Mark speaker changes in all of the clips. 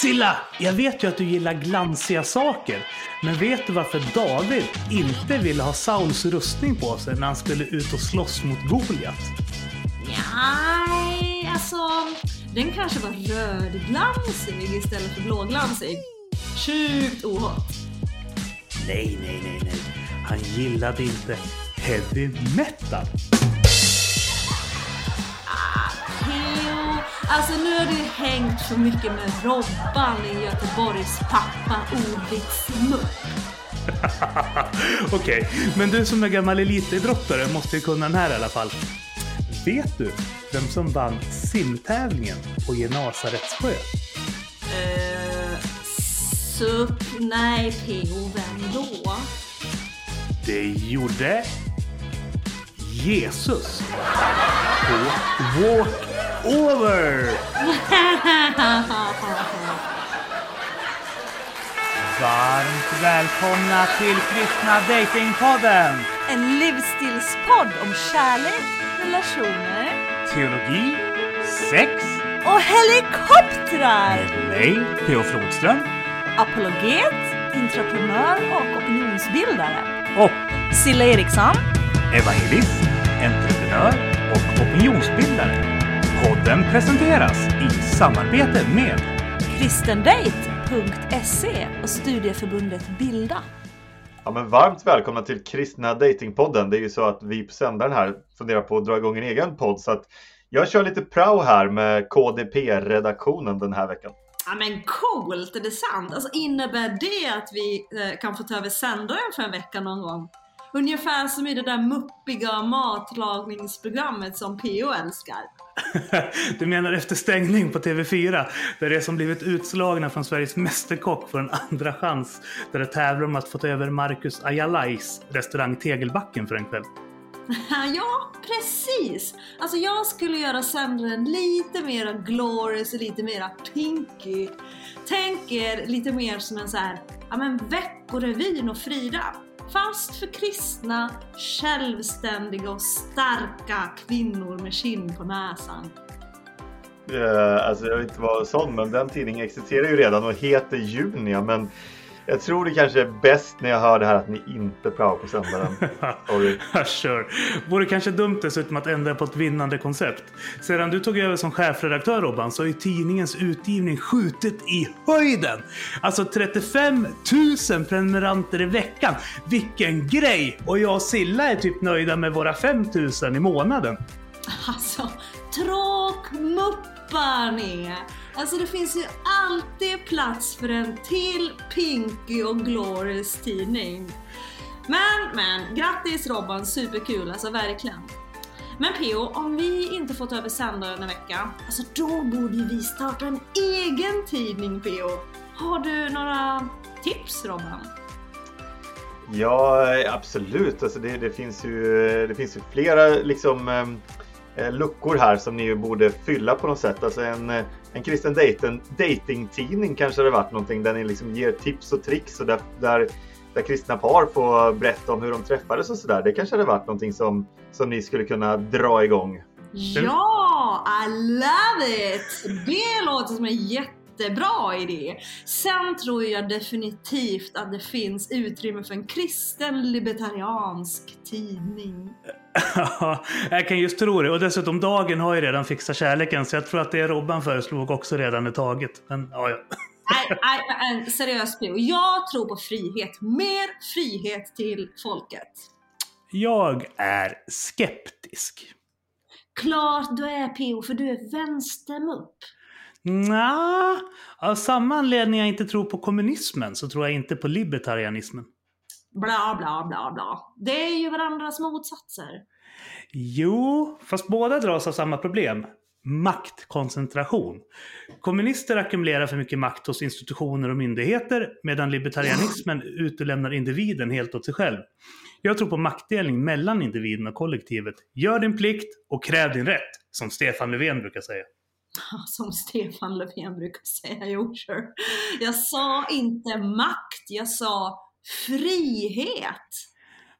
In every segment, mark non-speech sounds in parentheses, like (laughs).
Speaker 1: Silla, jag vet ju att du gillar glansiga saker. Men vet du varför David inte ville ha Sauls rustning på sig när han skulle ut och slåss mot Goliat?
Speaker 2: Nej, alltså den kanske var rödglansig istället för blåglansig. Sjukt ohot.
Speaker 1: Nej, nej, nej, nej. Han gillade inte heavy metal.
Speaker 2: Alltså nu har du hängt för mycket med Robban i Göteborgs pappa ordvitsmupp. (laughs)
Speaker 1: Okej, men du som är gammal elitidrottare måste ju kunna den här i alla fall. Vet du vem som vann simtävlingen på Genasarets sjö?
Speaker 2: Uh, suck, nej Theo, vem då?
Speaker 1: Det gjorde Jesus på Walkover. Varmt välkomna till Kristna Datingpodden!
Speaker 3: En livsstilspodd om kärlek, relationer
Speaker 1: Teologi, sex
Speaker 3: och helikoptrar!
Speaker 1: med mig, P.O. Flodström
Speaker 3: Apologet, entreprenör och opinionsbildare.
Speaker 1: och
Speaker 3: Silla Eriksson.
Speaker 1: evangelist, entreprenör och opinionsbildare. Podden presenteras i samarbete med
Speaker 3: kristendate.se och studieförbundet Bilda.
Speaker 4: Ja, men varmt välkomna till Kristna Datingpodden. Det är ju så att vi på sändaren här funderar på att dra igång en egen podd så att jag kör lite prao här med KDP-redaktionen den här veckan.
Speaker 2: Ja men coolt, är det sant? Alltså innebär det att vi eh, kan få ta över sändaren för en vecka någon gång? Ungefär som i det där muppiga matlagningsprogrammet som P.O. älskar. (laughs)
Speaker 1: Du menar efter stängning på TV4, där det som blivit utslagna från Sveriges Mästerkock får en andra chans, där det tävlar om att få ta över Marcus Ayalais restaurang Tegelbacken för en kväll. (laughs)
Speaker 2: ja, precis! Alltså jag skulle göra sändaren lite mera glorious och lite mera pinky. Tänk er lite mer som en så här, ja men Veckorevyn och Frida. Fast för kristna, självständiga och starka kvinnor med kind på näsan.
Speaker 4: Uh, alltså jag vill inte vara sån, men den tidningen existerar ju redan och heter Junia. Men jag tror det kanske är bäst när jag hör det här att ni inte praoar på sändaren. (laughs) Sorry.
Speaker 1: Sure. Vore kanske dumt dessutom att ändra på ett vinnande koncept. Sedan du tog över som chefredaktör Robban så har ju tidningens utgivning skjutit i höjden. Alltså 35 000 prenumeranter i veckan. Vilken grej! Och jag och Silla är typ nöjda med våra 5 000 i månaden.
Speaker 2: Alltså, tråkmuppar ni! Alltså det finns ju alltid plats för en till Pinky och Glorious tidning. Men, men, grattis Robban, superkul, alltså verkligen. Men P.O. om vi inte får ta över sändaren en vecka, alltså då borde vi starta en egen tidning P.O. Har du några tips Robban?
Speaker 4: Ja, absolut. Alltså det, det, finns ju, det finns ju flera liksom, eh, eh luckor här som ni borde fylla på något sätt. Alltså en, eh, en kristen dating, datingtidning kanske det varit någonting där ni liksom ger tips och tricks och där, där, där kristna par får berätta om hur de träffades och sådär. Det kanske hade varit någonting som, som ni skulle kunna dra igång.
Speaker 2: Ja, I love it! Det låter som en jättebra idé. Sen tror jag definitivt att det finns utrymme för en kristen libertariansk tidning.
Speaker 1: Ja, jag kan just tro det. Och dessutom Dagen har ju redan fixat kärleken så jag tror att det Robban föreslog också redan är taget. Men ja, ja.
Speaker 2: Nej, nej, nej, seriöst P.O. Jag tror på frihet. Mer frihet till folket.
Speaker 1: Jag är skeptisk.
Speaker 2: Klart du är P.O. för du är vänstermupp.
Speaker 1: Nja, av samma anledning jag inte tror på kommunismen så tror jag inte på libertarianismen.
Speaker 2: Bla, bla, bla, bla. Det är ju varandras motsatser.
Speaker 1: Jo, fast båda dras av samma problem. Maktkoncentration. Kommunister ackumulerar för mycket makt hos institutioner och myndigheter medan libertarianismen utelämnar individen helt åt sig själv. Jag tror på maktdelning mellan individen och kollektivet. Gör din plikt och kräv din rätt, som Stefan Löfven brukar säga.
Speaker 2: Som Stefan Löfven brukar säga, jo sure. Jag sa inte makt, jag sa frihet.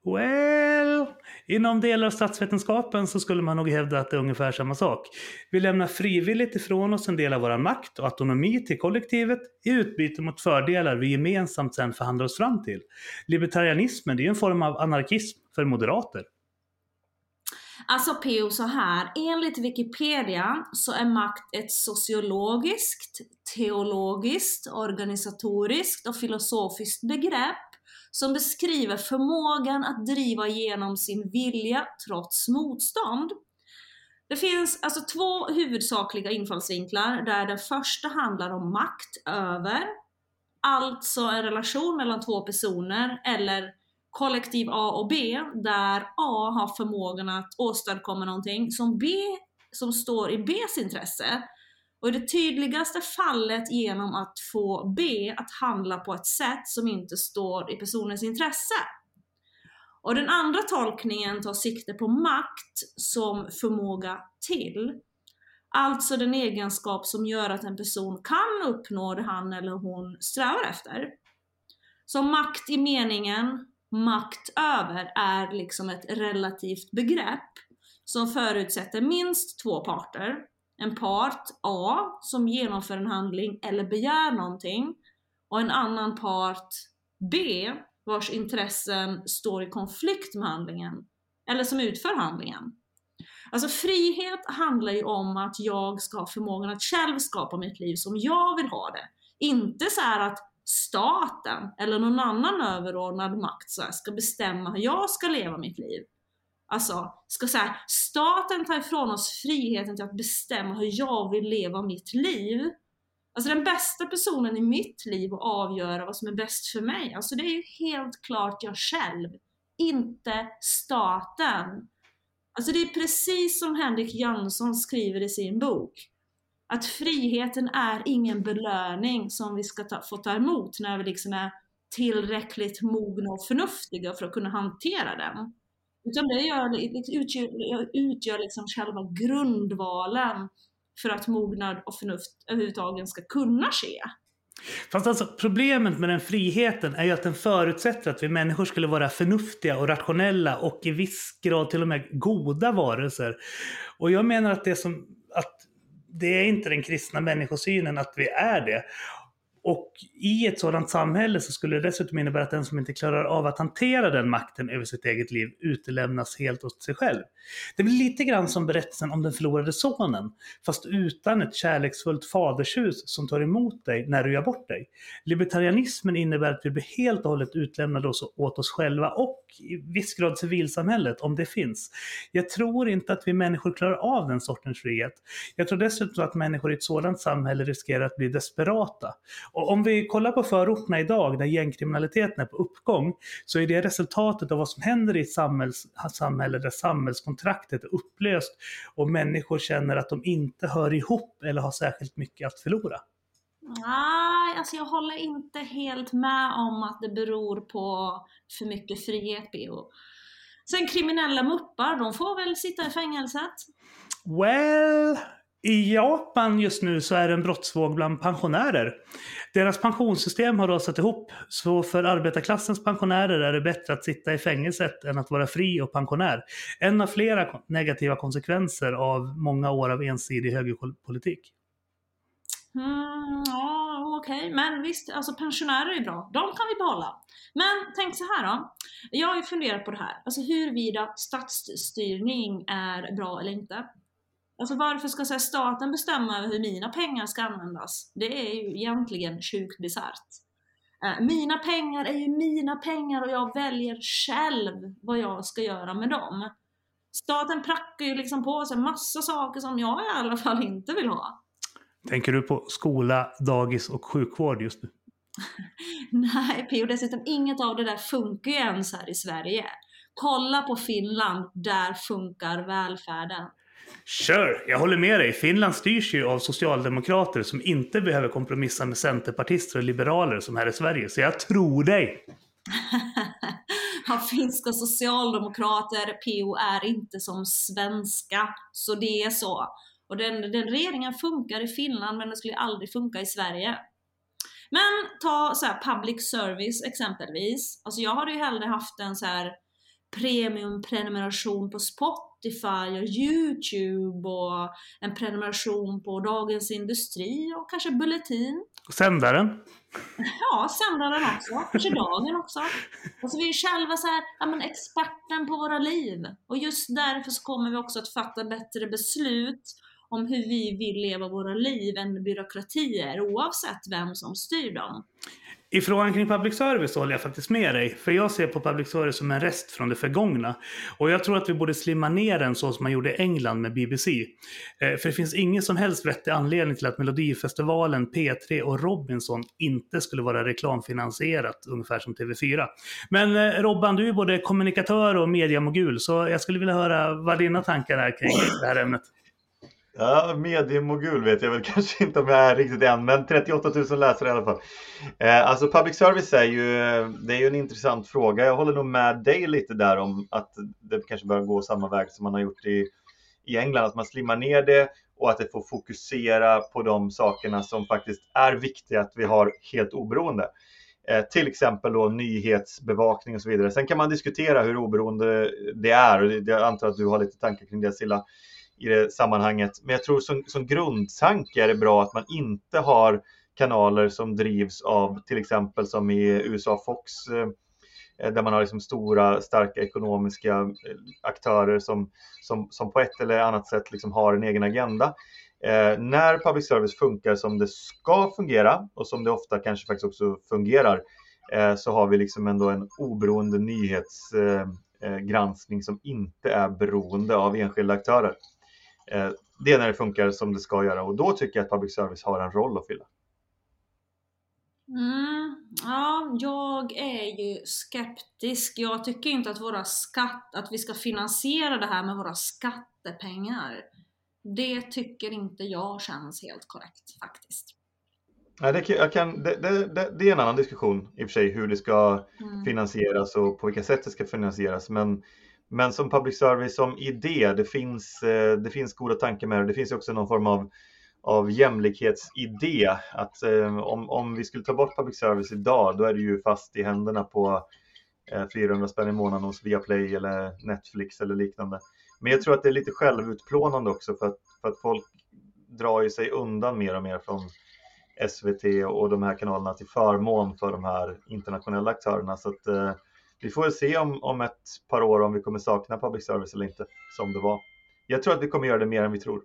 Speaker 1: Well, inom delar av statsvetenskapen så skulle man nog hävda att det är ungefär samma sak. Vi lämnar frivilligt ifrån oss en del av vår makt och autonomi till kollektivet i utbyte mot fördelar vi gemensamt sen förhandlar oss fram till. Libertarianismen det är ju en form av anarkism för moderater.
Speaker 2: Alltså PO så här, enligt Wikipedia så är makt ett sociologiskt, teologiskt, organisatoriskt och filosofiskt begrepp som beskriver förmågan att driva igenom sin vilja trots motstånd. Det finns alltså två huvudsakliga infallsvinklar där den första handlar om makt över, alltså en relation mellan två personer eller kollektiv A och B där A har förmågan att åstadkomma någonting som B som står i Bs intresse och i det tydligaste fallet genom att få B att handla på ett sätt som inte står i personens intresse. Och den andra tolkningen tar sikte på makt som förmåga till. Alltså den egenskap som gör att en person kan uppnå det han eller hon strävar efter. Så makt i meningen makt över är liksom ett relativt begrepp som förutsätter minst två parter en part A som genomför en handling eller begär någonting och en annan part B vars intressen står i konflikt med handlingen eller som utför handlingen. Alltså frihet handlar ju om att jag ska ha förmågan att själv skapa mitt liv som jag vill ha det. Inte så att staten eller någon annan överordnad makt så ska bestämma hur jag ska leva mitt liv. Alltså, ska säga, staten ta ifrån oss friheten till att bestämma hur jag vill leva mitt liv. Alltså den bästa personen i mitt liv att avgöra vad som är bäst för mig, alltså det är ju helt klart jag själv, inte staten. Alltså det är precis som Henrik Jönsson skriver i sin bok. Att friheten är ingen belöning som vi ska ta, få ta emot när vi liksom är tillräckligt mogna och förnuftiga för att kunna hantera den. Utan det gör, utgör, utgör liksom själva grundvalen för att mognad och förnuft överhuvudtaget ska kunna ske.
Speaker 1: Fast alltså problemet med den friheten är ju att den förutsätter att vi människor skulle vara förnuftiga och rationella och i viss grad till och med goda varelser. Och jag menar att det, som, att det är inte den kristna människosynen att vi är det. Och i ett sådant samhälle så skulle det dessutom innebära att den som inte klarar av att hantera den makten över sitt eget liv utelämnas helt åt sig själv. Det blir lite grann som berättelsen om den förlorade sonen, fast utan ett kärleksfullt fadershus som tar emot dig när du gör bort dig. Libertarianismen innebär att vi blir helt och hållet utlämnade åt oss själva och i viss grad civilsamhället, om det finns. Jag tror inte att vi människor klarar av den sortens frihet. Jag tror dessutom att människor i ett sådant samhälle riskerar att bli desperata. Och om vi kollar på förorterna idag, där gängkriminaliteten är på uppgång, så är det resultatet av vad som händer i ett samhälls, samhälle där samhällskontraktet är upplöst och människor känner att de inte hör ihop eller har särskilt mycket att förlora.
Speaker 2: Nej, alltså jag håller inte helt med om att det beror på för mycket frihet, BO. Sen kriminella muppar, de får väl sitta i fängelset?
Speaker 1: Well, i Japan just nu så är det en brottsvåg bland pensionärer. Deras pensionssystem har rasat ihop, så för arbetarklassens pensionärer är det bättre att sitta i fängelset än att vara fri och pensionär. En av flera negativa konsekvenser av många år av ensidig högerpolitik.
Speaker 2: Mm, ja, okej, okay. men visst, alltså pensionärer är bra. De kan vi behålla. Men tänk så här då. Jag har ju funderat på det här, alltså huruvida statsstyrning är bra eller inte. Alltså varför ska så staten bestämma över hur mina pengar ska användas? Det är ju egentligen sjukt bisarrt. Eh, mina pengar är ju mina pengar och jag väljer själv vad jag ska göra med dem. Staten prackar ju liksom på sig massa saker som jag i alla fall inte vill ha.
Speaker 1: Tänker du på skola, dagis och sjukvård just nu? (laughs)
Speaker 2: Nej, Pio, dessutom inget av det där funkar ju ens här i Sverige. Kolla på Finland, där funkar välfärden.
Speaker 1: Kör! Jag håller med dig. Finland styrs ju av socialdemokrater som inte behöver kompromissa med centerpartister och liberaler som här i Sverige. Så jag tror dig! (laughs)
Speaker 2: ja, finska socialdemokrater, PO, är inte som svenska. Så det är så. Och den, den regeringen funkar i Finland men den skulle aldrig funka i Sverige. Men ta så här, public service exempelvis. Alltså jag hade ju hellre haft en så här premiumprenumeration på Spotify och Youtube och en prenumeration på Dagens Industri och kanske Bulletin.
Speaker 1: Sändaren.
Speaker 2: Ja, sändaren också. Kanske Dagen också. Alltså vi är själva så här, ja, men experten på våra liv. Och just därför så kommer vi också att fatta bättre beslut om hur vi vill leva våra liv än byråkratier oavsett vem som styr dem.
Speaker 1: I frågan kring public service håller jag faktiskt med dig. För jag ser på public service som en rest från det förgångna. Och jag tror att vi borde slimma ner den så som man gjorde i England med BBC. Eh, för det finns ingen som helst vettig anledning till att Melodifestivalen, P3 och Robinson inte skulle vara reklamfinansierat, ungefär som TV4. Men eh, Robban, du är både kommunikatör och mediamogul, så jag skulle vilja höra vad dina tankar är kring det här ämnet.
Speaker 5: Ja, mediemogul vet jag väl (laughs) kanske inte om jag är riktigt än, men 38 000 läsare i alla fall. Eh, alltså public service är ju, det är ju en intressant fråga. Jag håller nog med dig lite där om att det kanske bör gå samma väg som man har gjort i, i England, att man slimmar ner det och att det får fokusera på de sakerna som faktiskt är viktiga att vi har helt oberoende. Eh, till exempel då nyhetsbevakning och så vidare. Sen kan man diskutera hur oberoende det är och jag antar att du har lite tankar kring det Silla i det sammanhanget. Men jag tror som, som grundtanke är det bra att man inte har kanaler som drivs av till exempel som i USA Fox eh, där man har liksom stora starka ekonomiska eh, aktörer som, som, som på ett eller annat sätt liksom har en egen agenda. Eh, när public service funkar som det ska fungera och som det ofta kanske faktiskt också fungerar eh, så har vi liksom ändå en oberoende nyhetsgranskning eh, eh som inte är beroende av enskilda aktörer. Eh, det är när det funkar som det ska göra och då tycker jag att public service har en roll att fylla.
Speaker 2: Mm, ja, jag är ju skeptisk. Jag tycker inte att, våra skatt, att vi ska finansiera det här med våra skattepengar. Det tycker inte jag känns helt korrekt faktiskt.
Speaker 5: Nej, det, kan, det, det, det, är en annan diskussion i och för sig hur det ska mm. finansieras och på vilka sätt det ska finansieras. Men men som public service som idé, det finns, eh, det finns goda tankar med det. Det finns också någon form av, av jämlikhetsidé. Att eh, om, om vi skulle ta bort public service idag, då är det ju fast i händerna på eh, 400 spänn i månaden hos Viaplay eller Netflix eller liknande. Men jag tror att det är lite självutplånande också för att, för att folk drar ju sig undan mer och mer från SVT och de här kanalerna till förmån för de här internationella aktörerna. Så att, vi får se om, om ett par år om vi kommer sakna public service eller inte, som det var. Jag tror att vi kommer göra det mer än vi tror.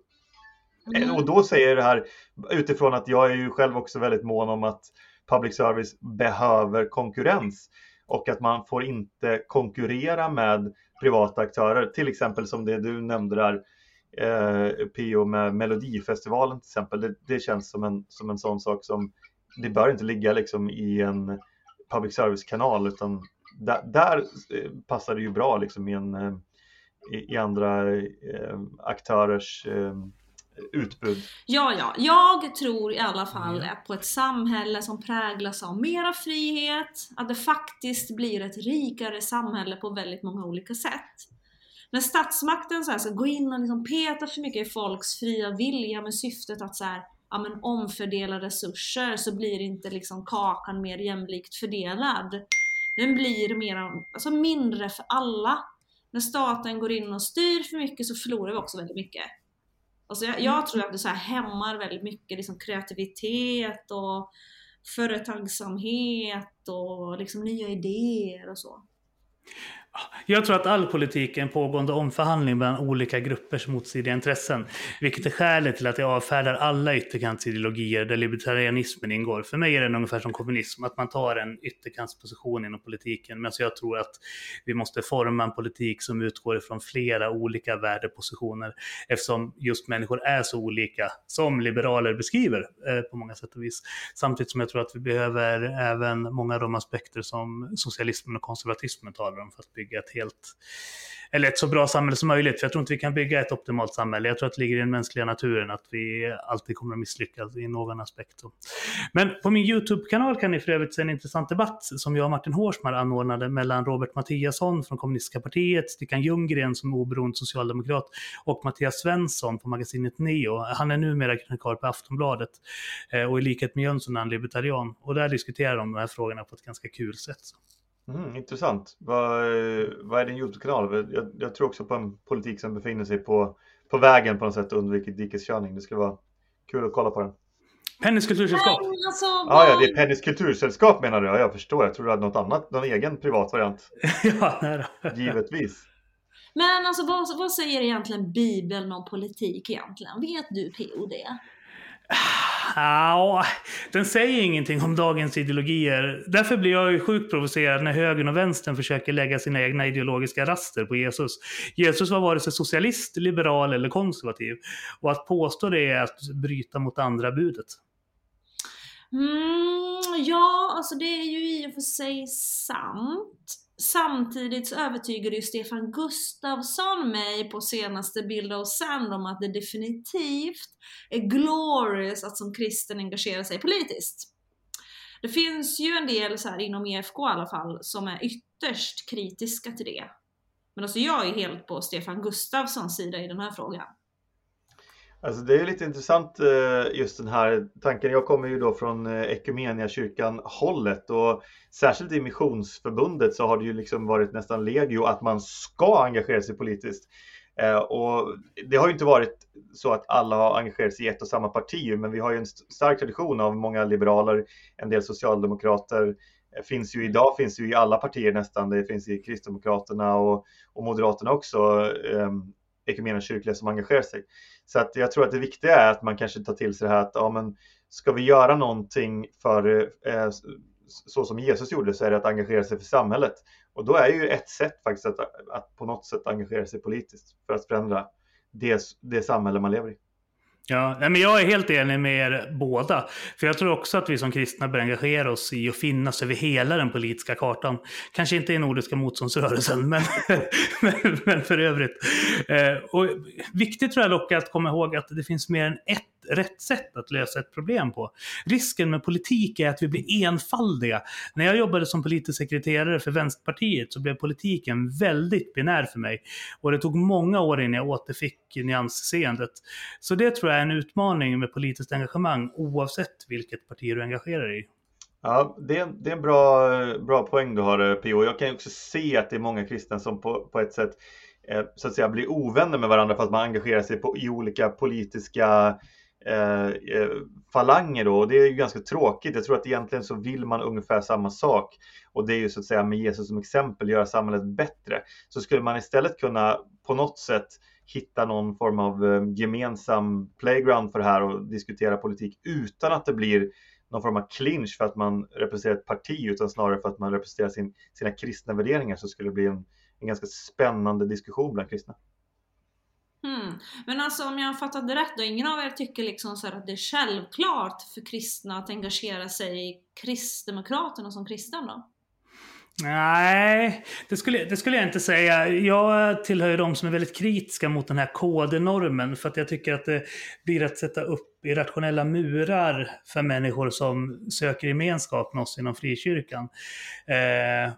Speaker 5: Mm. Och då säger jag det här utifrån att jag är ju själv också väldigt mån om att public service behöver konkurrens och att man får inte konkurrera med privata aktörer, till exempel som det du nämnde där, eh, Pio med Melodifestivalen till exempel. Det, det, känns som en, som en sån sak som, det bör inte ligga liksom i en public service-kanal utan där, där eh, passar det ju bra liksom i, en, eh, i, i andra eh, aktörers utbud.
Speaker 2: Ja, ja. Jag tror i alla fall mm. på ett samhälle som präglas av mera frihet, att det faktiskt blir ett rikare samhälle på väldigt många olika sätt. När statsmakten så här ska gå in och liksom peta för mycket i folks fria vilja med syftet att så här, ja, men omfördela resurser så blir inte liksom kakan mer jämlikt fördelad. Den blir mer, alltså mindre för alla. När staten går in och styr för mycket så förlorar vi också väldigt mycket. Alltså jag, jag tror att det så hämmar väldigt mycket liksom kreativitet och företagsamhet och liksom nya idéer och så.
Speaker 1: Jag tror att all politik är en pågående omförhandling mellan olika gruppers motstridiga intressen. Vilket är skälet till att jag avfärdar alla ytterkantsideologier där libertarianismen ingår. För mig är den ungefär som kommunism, att man tar en ytterkantsposition inom politiken. Men jag tror att vi måste forma en politik som utgår ifrån flera olika värdepositioner. Eftersom just människor är så olika, som liberaler beskriver eh, på många sätt och vis. Samtidigt som jag tror att vi behöver även många av de aspekter som socialismen och konservatismen talar om för att bygga ett helt, eller ett så bra samhälle som möjligt. För jag tror inte vi kan bygga ett optimalt samhälle. Jag tror att det ligger i den mänskliga naturen att vi alltid kommer att misslyckas i någon aspekt. Men på min YouTube-kanal kan ni för övrigt se en intressant debatt som jag och Martin Hårsmar anordnade mellan Robert Mattiasson från Kommunistiska partiet, Stickan Ljunggren som är oberoende socialdemokrat och Mattias Svensson på magasinet Neo. Han är numera krönikör på Aftonbladet eh, och i likhet med Jönsson är han libertarian. Och där diskuterar de de här frågorna på ett ganska kul sätt.
Speaker 5: Mm, intressant. Vad, vad är din Youtube-kanal? Jag, jag, tror också på en politik som befinner sig på, på vägen på något sätt och undviker dikeskörning. Det skulle vara kul att kolla på den.
Speaker 1: Pennys kultursällskap?
Speaker 2: alltså,
Speaker 5: ah, ja, det är Pennys kultursällskap menar du? Ja, jag förstår. Jag tror du hade något annat, någon egen privat variant. (laughs)
Speaker 1: ja, nej då.
Speaker 5: Givetvis.
Speaker 2: Men alltså vad, vad säger egentligen Bibeln om politik egentligen? Vet du PO det?
Speaker 1: Ja, den säger ingenting om dagens ideologier. Därför blir jag ju sjukt provocerad när högern och vänstern försöker lägga sina egna ideologiska raster på Jesus. Jesus var vare sig socialist, liberal eller konservativ. Och att påstå det är att bryta mot andra budet.
Speaker 2: Mm, ja, alltså det är ju i och för sig sant. Samtidigt så övertygade ju Stefan Gustafsson mig på senaste Bild och Sand om att det definitivt är glorious att som kristen engagera sig politiskt. Det finns ju en del så här inom EFK i alla fall som är ytterst kritiska till det. Men alltså jag är helt på Stefan Gustafssons sida i den här frågan.
Speaker 5: Alltså det är lite intressant eh, just den här tanken. Jag kommer ju då från eh, kyrkan hållet och särskilt i missionsförbundet så har det ju liksom varit nästan legio att man ska engagera sig politiskt. Eh, och det har ju inte varit så att alla har engagerat sig i ett och samma parti, men vi har ju en stark tradition av många liberaler, en del socialdemokrater, finns ju idag finns ju i alla partier nästan. Det finns i Kristdemokraterna och, och Moderaterna också ehm, kyrkliga som engagerar sig. Så att jag tror att det viktiga är att man kanske tar till sig det här att ja, men ska vi göra någonting för eh, så som Jesus gjorde så är det att engagera sig för samhället. Och då är ju ett sätt faktiskt att, att på något sätt engagera sig politiskt för att förändra det, det samhälle man lever i.
Speaker 1: Ja, men jag är helt enig med er båda. För jag tror också att vi som kristna bör engagera oss i att finnas över hela den politiska kartan. Kanske inte i Nordiska motståndsrörelsen, (laughs) men, men, men för övrigt. Eh, och viktigt tror jag dock att komma ihåg att det finns mer än ett rätt sätt att lösa ett problem på. Risken med politik är att vi blir enfaldiga. När jag jobbade som politisk sekreterare för Vänsterpartiet så blev politiken väldigt binär för mig. Och det tog många år innan jag återfick nyansseendet. Så det tror jag är en utmaning med politiskt engagemang oavsett vilket parti du engagerar dig i.
Speaker 5: Ja, det är, det är en bra, bra poäng du har eh, P.O. Jag kan också se att det är många kristna som på, på ett sätt eh, så att säga blir ovänner med varandra för att man engagerar sig på, i olika politiska Eh, eh, falanger då och det är ju ganska tråkigt. Jag tror att egentligen så vill man ungefär samma sak och det är ju så att säga med Jesus som exempel göra samhället bättre. Så skulle man istället kunna på något sätt hitta någon form av eh, gemensam playground för det här och diskutera politik utan att det blir någon form av clinch för att man representerar ett parti utan snarare för att man representerar sin, sina kristna värderingar så skulle det bli en, en ganska spännande diskussion bland kristna.
Speaker 2: Hmm. Men alltså om jag har fattat det rätt då, ingen av er tycker liksom så att det är självklart för kristna att engagera sig i Kristdemokraterna som kristen då?
Speaker 1: Nej, det skulle, det skulle jag inte säga. Jag tillhör de som är väldigt kritiska mot den här kodenormen för att jag tycker att det blir att sätta upp irrationella murar för människor som söker gemenskap med oss inom frikyrkan. Eh,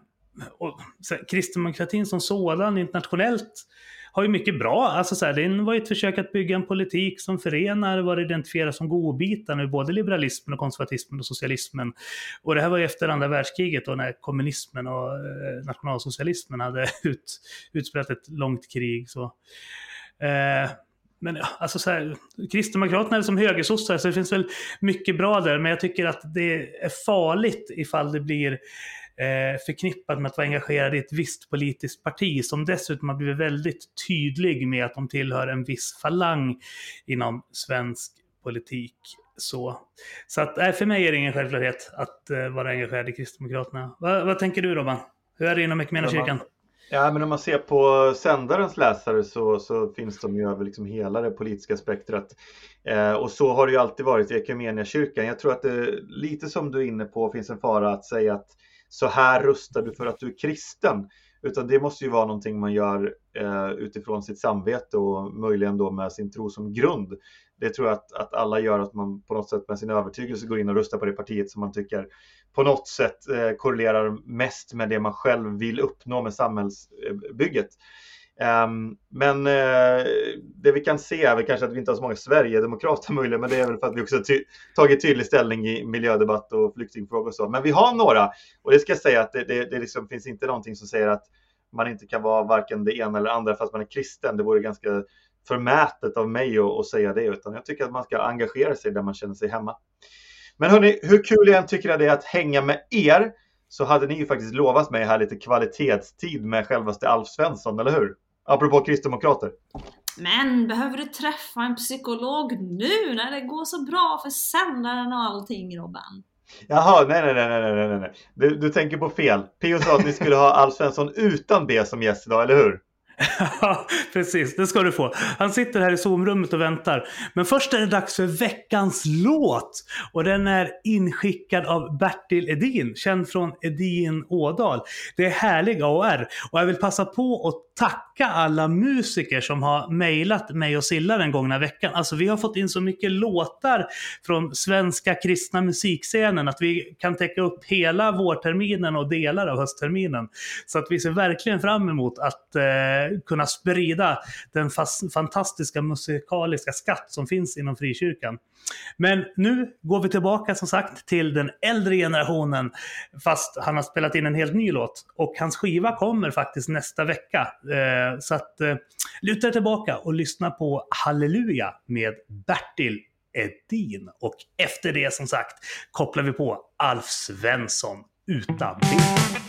Speaker 1: och, så, kristdemokratin som sådan internationellt har ju mycket bra. Alltså så här, det var ju ett försök att bygga en politik som förenar vad det identifieras som godbitar i både liberalismen och konservatismen och socialismen. Och det här var ju efter andra världskriget då när kommunismen och eh, nationalsocialismen hade (laughs) ut, utspelat ett långt krig. Så. Eh, men alltså så här, Kristdemokraterna är som högersossar så det finns väl mycket bra där, men jag tycker att det är farligt ifall det blir eh, förknippad med att vara engagerad i ett visst politiskt parti som dessutom har blivit väldigt tydlig med att de tillhör en viss falang inom svensk politik. Så, så att, äh, för mig är det ingen självklarhet att eh, vara engagerad i Kristdemokraterna. Va, vad tänker du Robban? Hur är det inom kyrkan?
Speaker 5: Ja, men om man ser på sändarens läsare så, så finns de ju över liksom hela det politiska spektrat. Eh, och så har det ju alltid varit i kyrkan. Jag tror att det, lite som du är inne på, finns en fara att säga att så här röstar du för att du är kristen. Utan det måste ju vara någonting man gör eh, utifrån sitt samvete och möjligen då med sin tro som grund. Det tror jag att, att alla gör, att man på något sätt med sin övertygelse går in och röstar på det partiet som man tycker på något sätt eh, korrelerar mest med det man själv vill uppnå med samhällsbygget. Ehm, men eh, det vi kan se är väl kanske att vi inte har så många Sverigedemokrater möjligen, men det är väl för att vi också ty tagit tydlig ställning i miljödebatt och flyktingfrågor och så. Men vi har några och det ska jag säga att det, det, det liksom finns inte någonting som säger att man inte kan vara varken det ena eller andra fast man är kristen. Det vore ganska förmätet av mig att, att säga det, utan jag tycker att man ska engagera sig där man känner sig hemma. Men hörni, hur kul jag än tycker det är att hänga med er så hade ni ju faktiskt lovat mig här lite kvalitetstid med självaste Alf Svensson, eller hur? Apropå kristdemokrater.
Speaker 2: Men behöver du träffa en psykolog nu när det går så bra för sändaren och allting Robban?
Speaker 5: Jaha, nej, nej, nej, nej, nej, nej. Du, du tänker på fel. Pio sa att ni skulle ha Alf Svensson utan B som gäst idag, eller hur?
Speaker 6: Ja, precis. Det ska du få. Han sitter här i Zoom-rummet och väntar. Men först är det dags för veckans låt. Och den är inskickad av Bertil Edin, känd från Edin Ådal. Det är härlig AR. Och jag vill passa på att tacka alla musiker som har mejlat mig och Silla den gångna veckan. Alltså vi har fått in så mycket låtar från svenska kristna musikscenen att vi kan täcka upp hela vårterminen och delar av höstterminen. Så att vi ser verkligen fram emot att eh, kunna sprida den fantastiska musikaliska skatt som finns inom frikyrkan. Men nu går vi tillbaka som sagt till den äldre generationen fast han har spelat in en helt ny låt. Och hans skiva kommer faktiskt nästa vecka. Eh, så att eh, luta er tillbaka och lyssna på Halleluja med Bertil Edin. Och efter det som sagt kopplar vi på Alf Svensson utan bild.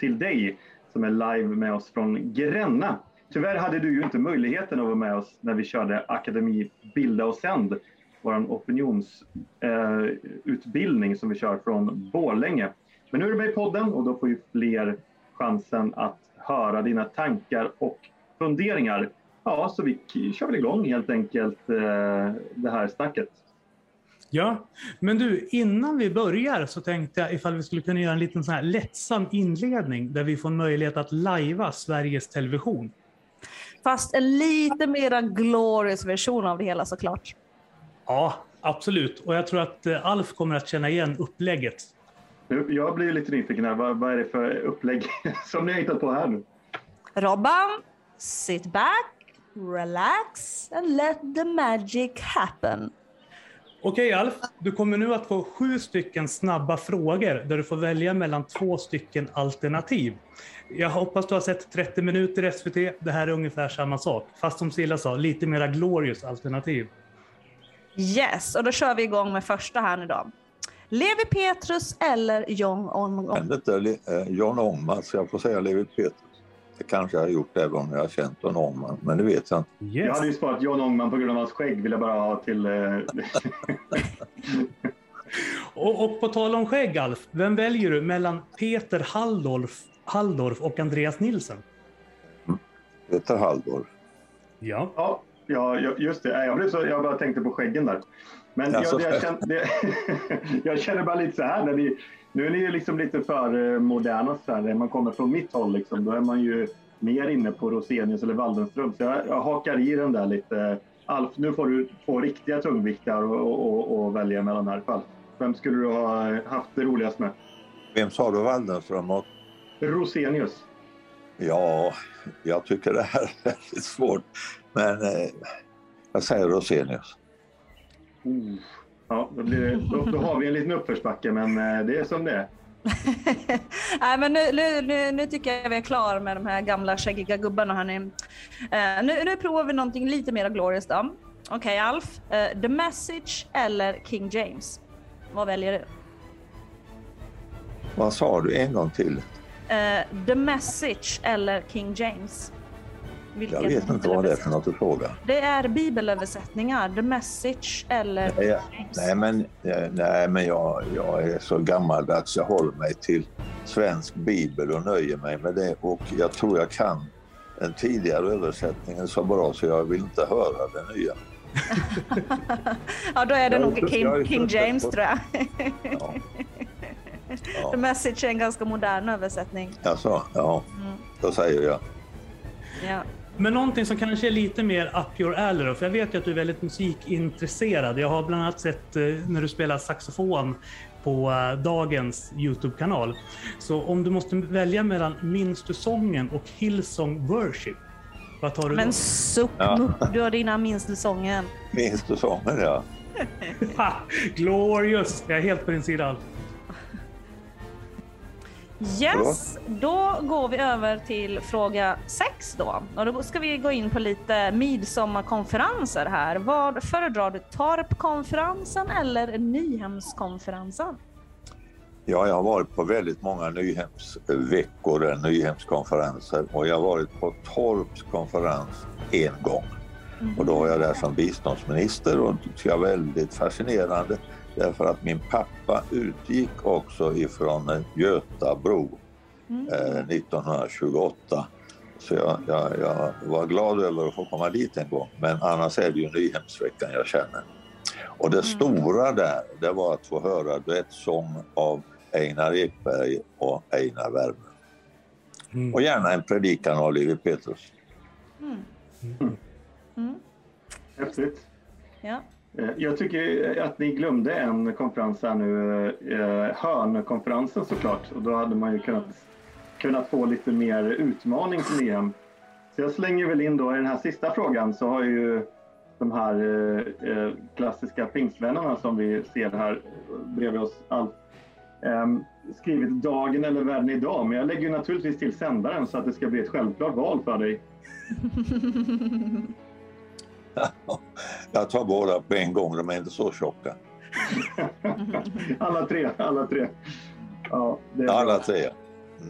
Speaker 5: Till dig som är live med oss från Gränna. Tyvärr hade du ju inte möjligheten att vara med oss när vi körde Akademi Bilda och Sänd, vår opinionsutbildning eh, som vi kör från Borlänge. Men nu är du med i podden och då får ju fler chansen att höra dina tankar och funderingar. Ja, så vi kör väl igång helt enkelt eh, det här snacket.
Speaker 1: Ja, men du, innan vi börjar så tänkte jag ifall vi skulle kunna göra en liten sån här lättsam inledning där vi får möjlighet att lajva Sveriges Television.
Speaker 2: Fast en lite mera glorious version av det hela såklart.
Speaker 1: Ja, absolut. Och jag tror att eh, Alf kommer att känna igen upplägget.
Speaker 5: Jag blir lite nyfiken här. Vad, vad är det för upplägg (laughs) som ni har hittat på här nu?
Speaker 2: Robban, sit back, relax and let the magic happen.
Speaker 1: Okej Alf, du kommer nu att få sju stycken snabba frågor där du får välja mellan två stycken alternativ. Jag hoppas du har sett 30 minuter SVT. Det här är ungefär samma sak, fast som Silla sa, lite mera glorious alternativ.
Speaker 2: Yes, och då kör vi igång med första här nu då. Levi Petrus eller John Ångman?
Speaker 7: John Ångman, så jag får säga Levi Petrus. Det kanske jag har gjort även om jag har känt John Ångman, men det vet jag inte.
Speaker 5: Yes. Jag hade ju sparat John Ångman på grund av hans skägg, vill jag bara ha till... Eh... (laughs)
Speaker 1: och, och, på tal om skägg, Alf. Vem väljer du mellan Peter Halldorf, Halldorf och Andreas Nilsson?
Speaker 7: Mm. Peter Halldorf.
Speaker 1: Ja.
Speaker 5: ja. Ja, just det. Jag, blev så, jag bara tänkte på skäggen där. Men alltså, jag, jag, känner, det, (laughs) jag känner bara lite så här. När ni, nu är ni liksom lite för eh, moderna. Så här, när man kommer från mitt håll, liksom, då är man ju mer inne på Rosenius eller Waldenström. Så jag, jag hakar i den där lite. Alf, nu får du två riktiga tungviktar att välja mellan här. Fall. Vem skulle du ha haft det roligast med?
Speaker 7: Vem sa du Waldenström och?
Speaker 5: Rosenius.
Speaker 7: Ja, jag tycker det här är väldigt svårt. Men eh, jag säger Rosenius.
Speaker 5: Mm. Ja, då, blir det, då, då, har vi en liten uppförsbacke, men eh, det är som det är. (laughs)
Speaker 2: Nej, men nu, nu, nu, nu, tycker jag vi är klara med de här gamla skäggiga gubbarna. Hörni. Uh, nu, nu provar vi någonting lite mer glorious då. Okej okay, Alf, uh, The Message eller King James? Vad väljer du?
Speaker 7: Vad sa du en gång till?
Speaker 2: Uh, The Message eller King James?
Speaker 7: Vilken jag vet inte vad det är för något att fråga.
Speaker 2: Det är bibelöversättningar, The Message eller...
Speaker 7: Nej, jag, nej men, nej, men jag, jag är så gammaldags. Jag håller mig till svensk bibel och nöjer mig med det. Och jag tror jag kan den tidigare översättningen så bra så jag vill inte höra den nya. (laughs)
Speaker 2: ja, då är det jag nog King, King James på... tror jag. ja. (laughs) Ja. The Message är en ganska modern översättning.
Speaker 7: Alltså, ja, mm. då säger jag.
Speaker 2: Ja.
Speaker 1: Men någonting som kanske är lite mer up your alley för jag vet ju att du är väldigt musikintresserad. Jag har bland annat sett eh, när du spelar saxofon på eh, dagens Youtube-kanal. Så om du måste välja mellan Minns du sången och Hillsong Worship, vad tar du
Speaker 2: Men
Speaker 1: då?
Speaker 2: suck ja. du har dina Minns du sången.
Speaker 7: Minns du sången ja. (laughs)
Speaker 1: Glorious! Jag är helt på din sida.
Speaker 2: Yes, då går vi över till fråga 6 då. Och då ska vi gå in på lite midsommarkonferenser här. Vad föredrar du? Torpkonferensen eller Nyhemskonferensen?
Speaker 7: Ja, jag har varit på väldigt många Nyhemsveckor, Nyhemskonferenser och jag har varit på Torps konferens en gång. Mm. Och då var jag där som biståndsminister och det tyckte jag väldigt fascinerande Därför att min pappa utgick också ifrån Götabro mm. eh, 1928. Så jag, jag, jag, var glad över att få komma dit en gång. Men annars är det ju Nyhemsveckan jag känner. Och det mm. stora där, det var att få höra duettsång av Einar Ekberg och Einar Wärme. Mm. Och gärna en predikan av Levi Petrus.
Speaker 2: Mm. Mm.
Speaker 5: mm. Häftigt.
Speaker 2: Ja.
Speaker 5: Eh, jag tycker eh, att ni glömde en konferens här nu, eh, Hörnkonferensen såklart. Och då hade man ju kunnat, kunnat få lite mer utmaning till EM. Så jag slänger väl in då i den här sista frågan så har ju de här eh, klassiska pingstvännerna som vi ser här bredvid oss allt, ehm, skrivit dagen eller världen idag. Men jag lägger ju naturligtvis till sändaren så att det ska bli ett självklart val för dig. (laughs)
Speaker 7: Jag tar båda på en gång, de är inte så tjocka. (laughs)
Speaker 5: alla tre, alla tre. Ja,
Speaker 7: Alla
Speaker 5: bra.
Speaker 7: tre.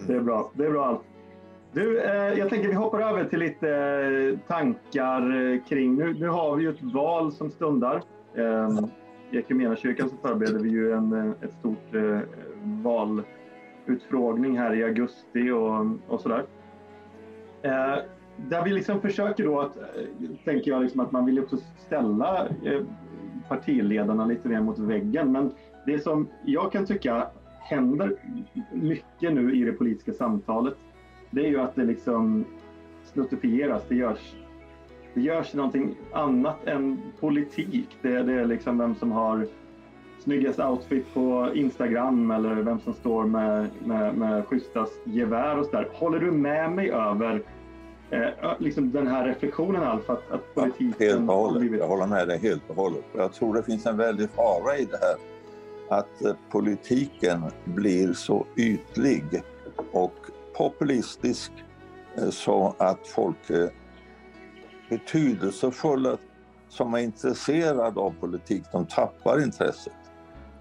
Speaker 5: Det är bra. Det är bra allt. Du, eh, jag tänker vi hoppar över till lite eh, tankar eh, kring... Nu, nu har vi ju ett val som stundar. Eh, I Equmeniakyrkan så förbereder vi ju en, eh, ett stort eh, valutfrågning här i augusti och, och sådär. Eh, där vi liksom försöker då att, eh, tänker jag, liksom att man vill också ställa eh, partiledarna lite mer mot väggen. Men det som jag kan tycka händer mycket nu i det politiska samtalet, det är ju att det liksom snuttifieras. Det görs, det görs någonting annat än politik. Det, det är liksom vem som har snyggast outfit på Instagram eller vem som står med, med, med schysstast gevär och sådär. Håller du med mig över eh, liksom den här reflektionen Alf, att, att politiken
Speaker 7: Helt och hållet. Jag håller med dig helt och hållet. Jag tror det finns en väldig fara i det här. Att eh, politiken blir så ytlig och populistisk eh, så att folk är betydelsefulla som är intresserade av politik, de tappar intresset.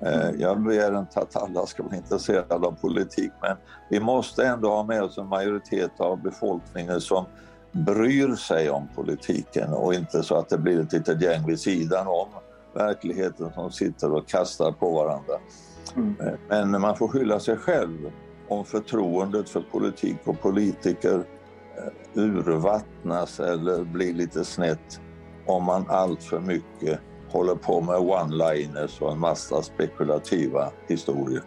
Speaker 7: Eh, Jag begär inte att alla ska vara intresserade av politik men vi måste ändå ha med oss en majoritet av befolkningen som bryr sig om politiken och inte så att det blir ett litet gäng vid sidan om verkligheten som sitter och kastar på varandra.
Speaker 5: Mm.
Speaker 7: Eh, Men man får skylla sig själv om förtroendet för politik och politiker eh, urvattnas eller blir lite snett om man allt för mycket håller på med one-liners och en massa spekulativa historier.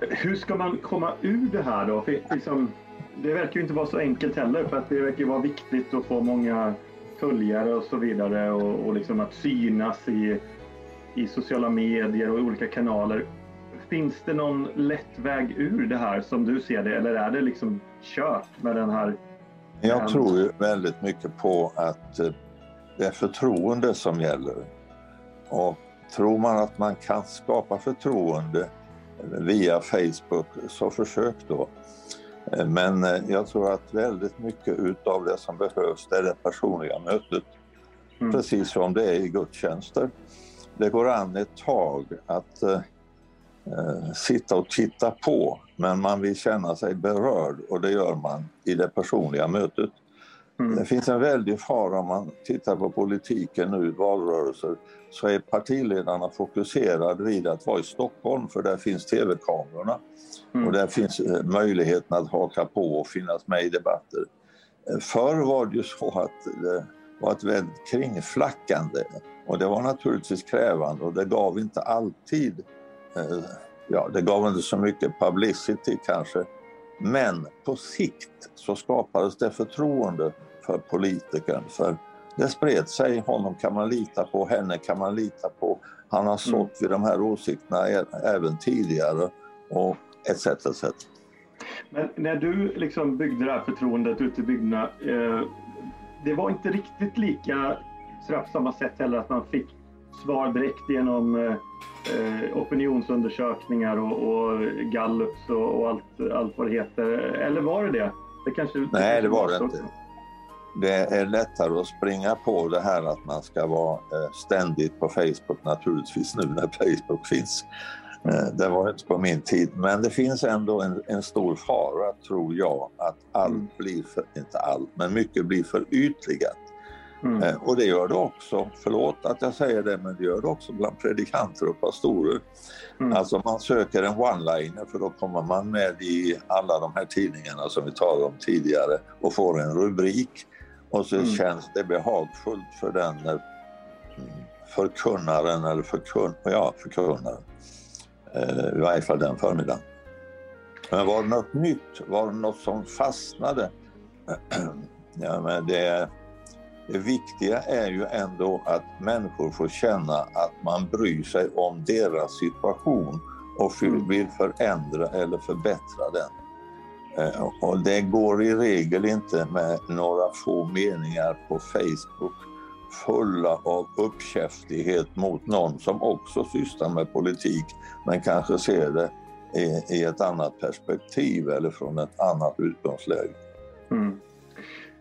Speaker 5: Hur ska man komma ur det här då? För liksom, det verkar ju inte vara så enkelt heller för att det verkar ju vara viktigt att få många följare och så vidare och, och liksom att synas i, i sociala medier och olika kanaler. Finns det någon lätt väg ur det här som du ser det eller är det liksom kört med den här
Speaker 7: Jag tror ju väldigt mycket på att eh, det är förtroende som gäller. Och tror man att man kan skapa förtroende via Facebook, så försök då. Men eh, jag tror att väldigt mycket utav det som behövs, det är det personliga mötet.
Speaker 5: Mm.
Speaker 7: Precis som det är i gudstjänster. Det går an ett tag att eh, eh, sitta och titta på, men man vill känna sig berörd och det gör man i det personliga mötet.
Speaker 5: Mm.
Speaker 7: Det finns en väldig fara om man tittar på politiken nu, valrörelser, så är partiledarna fokuserade vid att vara i Stockholm för där finns tv-kamerorna
Speaker 5: Mm.
Speaker 7: och där finns eh, möjligheten att haka på och finnas med i debatter. Eh, Förr var det ju så att det var ett väldigt kringflackande och det var naturligtvis krävande och det gav inte alltid, eh, ja det gav inte så mycket publicity kanske, men på sikt så skapades det förtroende för politikern. För det spred sig, honom kan man lita på, henne kan man lita på. Han har sått vid de här åsikterna även tidigare och etc. etc.
Speaker 5: Men när du liksom byggde det här förtroendet ute i bygderna, eh, det var inte riktigt lika på samma sätt heller att man fick svar direkt genom eh, eh, opinionsundersökningar och, och gallups och, och allt, allt vad det heter. Eller var det det? det kanske,
Speaker 7: Nej, det var det inte. Det är lättare att springa på det här att man ska vara eh, ständigt på Facebook naturligtvis nu när Facebook finns. Eh, Det var inte på min tid, men det finns ändå en, en stor fara tror jag att allt
Speaker 5: Mm.
Speaker 7: blir, för, inte allt, men mycket blir för ytligat.
Speaker 5: Mm.
Speaker 7: Eh, Och det gör det också, förlåt att jag säger det, men det gör det också bland predikanter och pastorer.
Speaker 5: Mm.
Speaker 7: Alltså man söker en one-liner för då kommer man med i alla de här tidningarna som vi talade om tidigare och får en rubrik. Och så
Speaker 5: Mm.
Speaker 7: känns det behagfullt för den eh, mm, förkunnaren eller förkun ja, förkunnaren. Eh, I varje fall den förmiddagen. Men var det något nytt? Var det något som fastnade? (clears throat) ja, men det, det viktiga är ju ändå att människor får känna att man bryr sig om deras situation och
Speaker 5: Mm.
Speaker 7: vill förändra eller förbättra den. Eh, och det går i regel inte med några få meningar på Facebook fulla av uppkäftighet mot någon som också sysslar med politik men kanske ser det i, i ett annat perspektiv eller från ett annat utgångsläge.
Speaker 5: Mm.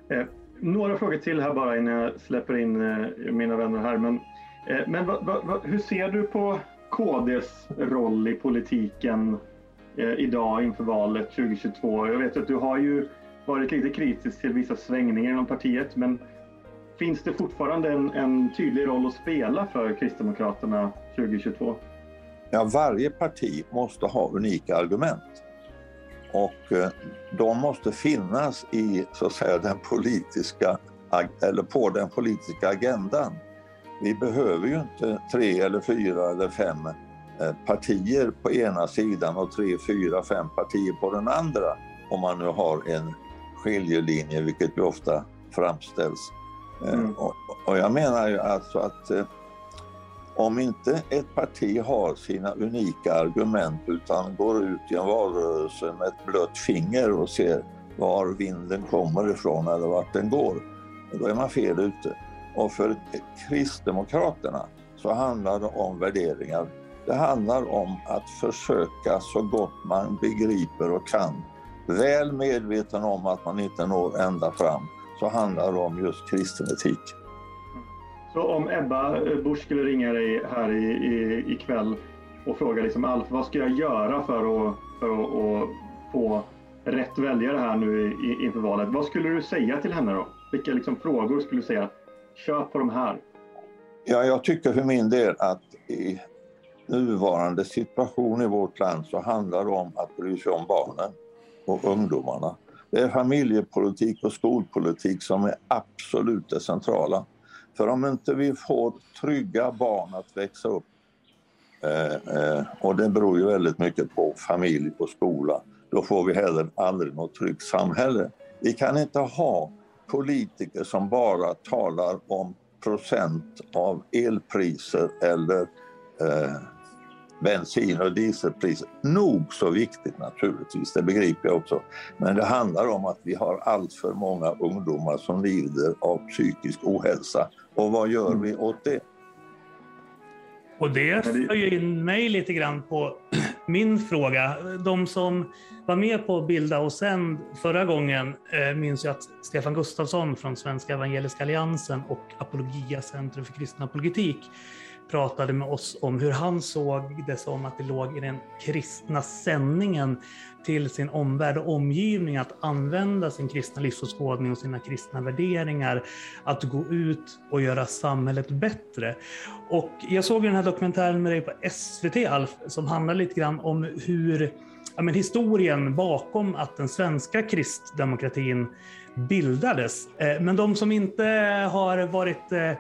Speaker 5: Eh, några frågor till här bara innan jag släpper in eh, mina vänner här. Men Eh, men va, va, hur ser du på KDs roll i politiken Eh, idag inför valet 2022? Jag vet att du har ju varit lite kritisk till vissa svängningar inom partiet, men finns det fortfarande en, en tydlig roll att spela för Kristdemokraterna 2022?
Speaker 7: Ja, varje parti måste ha unika argument. Och eh, de måste finnas i så att säga den politiska, eller på den politiska agendan. Vi behöver ju inte tre eller fyra eller fem partier på ena sidan och tre, fyra, fem partier på den andra om man nu har en skiljelinje, vilket ju ofta framställs. Eh, mm. Och, och, jag menar ju alltså att om inte ett parti har sina unika argument utan går ut i en valrörelse med ett blött finger och ser var vinden kommer ifrån eller vart den går, då är man fel ute. Och för Kristdemokraterna så handlar det om värderingar. Det handlar om att försöka så gott man begriper och kan, väl medveten om att man inte når ända fram, så handlar det om just kristen etik.
Speaker 5: Så om Ebba Busch skulle ringa dig här i, i, ikväll och fråga liksom Alf, vad ska jag göra för att, för att, att få rätt väljare här nu inför valet? Vad skulle du säga till henne då? Vilka liksom frågor skulle du säga? Kör på de här.
Speaker 7: Ja, jag tycker för min del att i nuvarande situation i vårt land så handlar det om att bry sig om barnen och ungdomarna. Det är familjepolitik och skolpolitik som är absolut det centrala. För om inte vi får trygga barn att växa upp eh, eh, och det beror ju väldigt mycket på familj och skola, då får vi heller aldrig något tryggt samhälle. Vi kan inte ha politiker som bara talar om procent av elpriser eller eh, bensin och dieselpriser. Nog så viktigt naturligtvis, det begriper jag också. Men det handlar om att vi har allt för många ungdomar som lider av psykisk ohälsa. Och vad gör vi åt det?
Speaker 1: Och det för ju in mig lite grann på min fråga. De som var med på Bilda och sänd förra gången eh, minns ju att Stefan Gustafsson från Svenska Evangeliska Alliansen och Apologia Centrum för kristen apologetik pratade med oss om hur han såg det som att det låg i den kristna sändningen till sin omvärld och omgivning att använda sin kristna livsåskådning och sina kristna värderingar att gå ut och göra samhället bättre. Och jag såg den här dokumentären med dig på SVT Alf som handlar lite grann om hur ja, men historien bakom att den svenska kristdemokratin bildades. Eh, men de som inte har varit eh,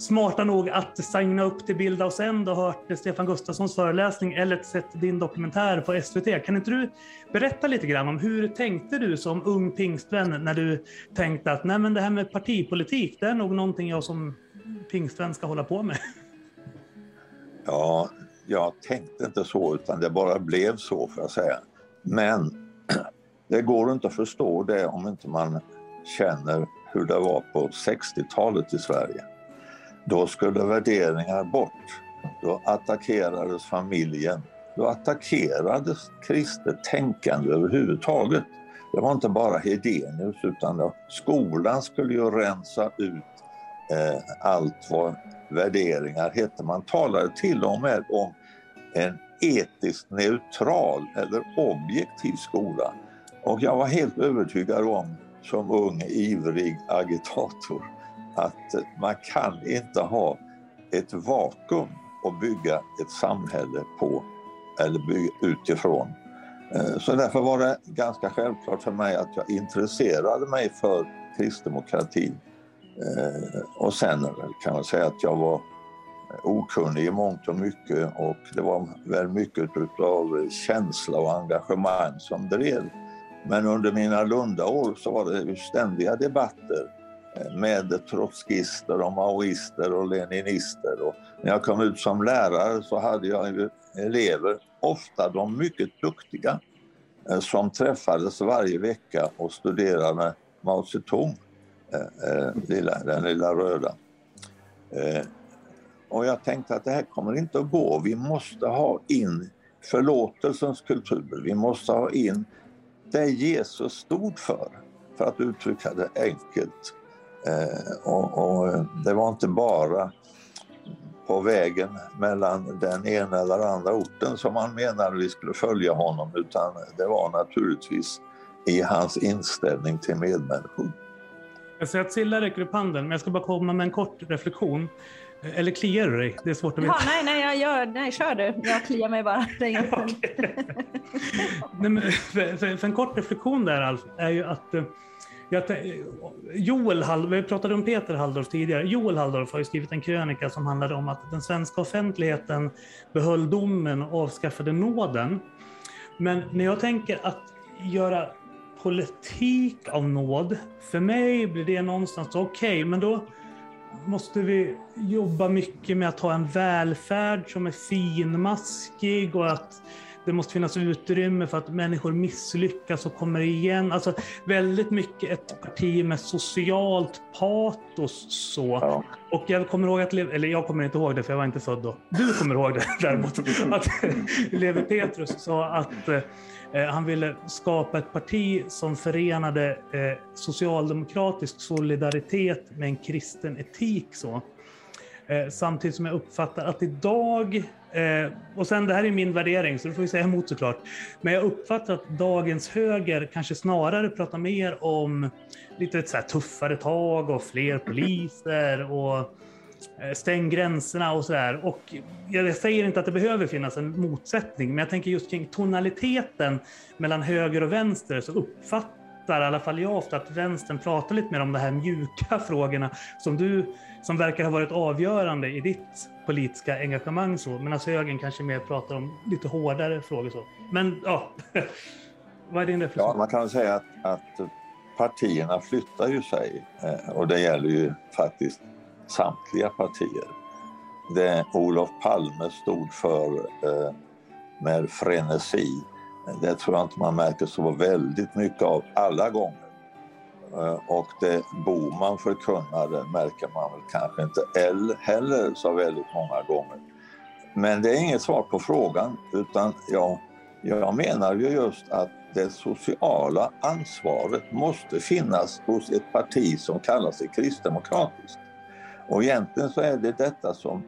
Speaker 1: smarta nog att signa upp till Bilda och Sänd och hört Stefan Gustafssons föreläsning eller sett din dokumentär på SVT. Kan inte du berätta lite grann om hur tänkte du som ung pingstvän när du tänkte att Nej, men det här med partipolitik, det är nog någonting jag som pingstvän ska hålla på med? (laughs)
Speaker 7: Ja, jag tänkte inte så utan det bara blev så får jag säga. Men (clears throat) det går inte att förstå det om inte man känner hur det var på 60-talet i Sverige. Då skulle värderingar bort. Då attackerades familjen. Då attackerades kristet tänkande överhuvudtaget. Det var inte bara Hedenius utan då, skolan skulle ju rensa ut eh, allt vad värderingar hette. Man talade till och med om en etiskt neutral eller objektiv skola. Och jag var helt övertygad om, som ung ivrig agitator, att man kan inte ha ett vakuum och bygga ett samhälle på eller bygga utifrån. Eh, så därför var det ganska självklart för mig att jag intresserade mig för kristdemokratin. Eh, och sen kan man säga att jag var okunnig i mångt och mycket och det var väl mycket utav känsla och engagemang som drev. Men under mina Lundaår så var det ständiga debatter med trotskister och maoister och leninister. Och när jag kom ut som lärare så hade jag elever, ofta de mycket duktiga, eh, som träffades varje vecka och studerade Mao Zedong, eh, eh, den lilla röda. Och jag tänkte att det här kommer inte att gå. Vi måste ha in förlåtelsens kultur. Vi måste ha in det Jesus stod för, för att uttrycka det enkelt. Eh, och, och, det var inte bara på vägen mellan den ena eller andra orten som han menade vi skulle följa honom utan det var naturligtvis i hans inställning till medmänniskor.
Speaker 1: Jag ser att Silla räcker upp handen, men jag ska bara komma med en kort reflektion. Eller kliar du dig? Det är svårt att veta.
Speaker 3: Ja, nej, nej, jag gör, nej, kör du. Jag kliar mig bara. (laughs) nej,
Speaker 1: men, för, för, för, en kort reflektion där Alf, är ju att eh, jag, Joel Halldorf, vi pratade om Peter Halldorf tidigare. Joel Halldorf har ju skrivit en krönika som handlade om att den svenska offentligheten behöll domen och avskaffade nåden. Men när jag tänker att göra politik av nåd, för mig blir det någonstans okej, okay, men då måste vi jobba mycket med att ha en välfärd som är finmaskig och att det måste finnas utrymme för att människor misslyckas och kommer igen. Alltså väldigt mycket ett parti med socialt patos så. Ja. Och jag kommer ihåg att, eller jag kommer inte ihåg det för jag var inte född då. Du kommer ihåg det (laughs) däremot. Att (laughs) Levi Petrus sa att eh, han ville skapa ett parti som förenade eh, socialdemokratisk solidaritet med en kristen etik. Så. Eh, samtidigt som jag uppfattar att idag, eh, och sen det här är min värdering så du får ju säga emot såklart, men jag uppfattar att dagens höger kanske snarare pratar mer om lite så tuffare tag och fler poliser och eh, stäng gränserna och sådär. Och jag säger inte att det behöver finnas en motsättning, men jag tänker just kring tonaliteten mellan höger och vänster så uppfattar i alla fall jag ofta att vänstern pratar lite mer om de här mjuka (laughs) frågorna som du som verkar ha varit avgörande i ditt politiska engagemang. Så. Medan högern kanske mer pratar om lite hårdare frågor. Så. Men ja, (laughs) vad är din reflektion?
Speaker 7: Ja, man kan säga att, att partierna flyttar ju sig eh, och det gäller ju faktiskt samtliga partier. Det Olof Palme stod för eh, med frenesi, det tror jag inte man märker så väldigt mycket av alla gånger. Eh, och det Boman förkunnade märker man väl kanske inte heller så väldigt många gånger. Men det är inget svar på frågan utan jag, jag menar ju just att det sociala ansvaret måste finnas hos ett parti som kallar sig kristdemokratiskt. Och egentligen så är det detta som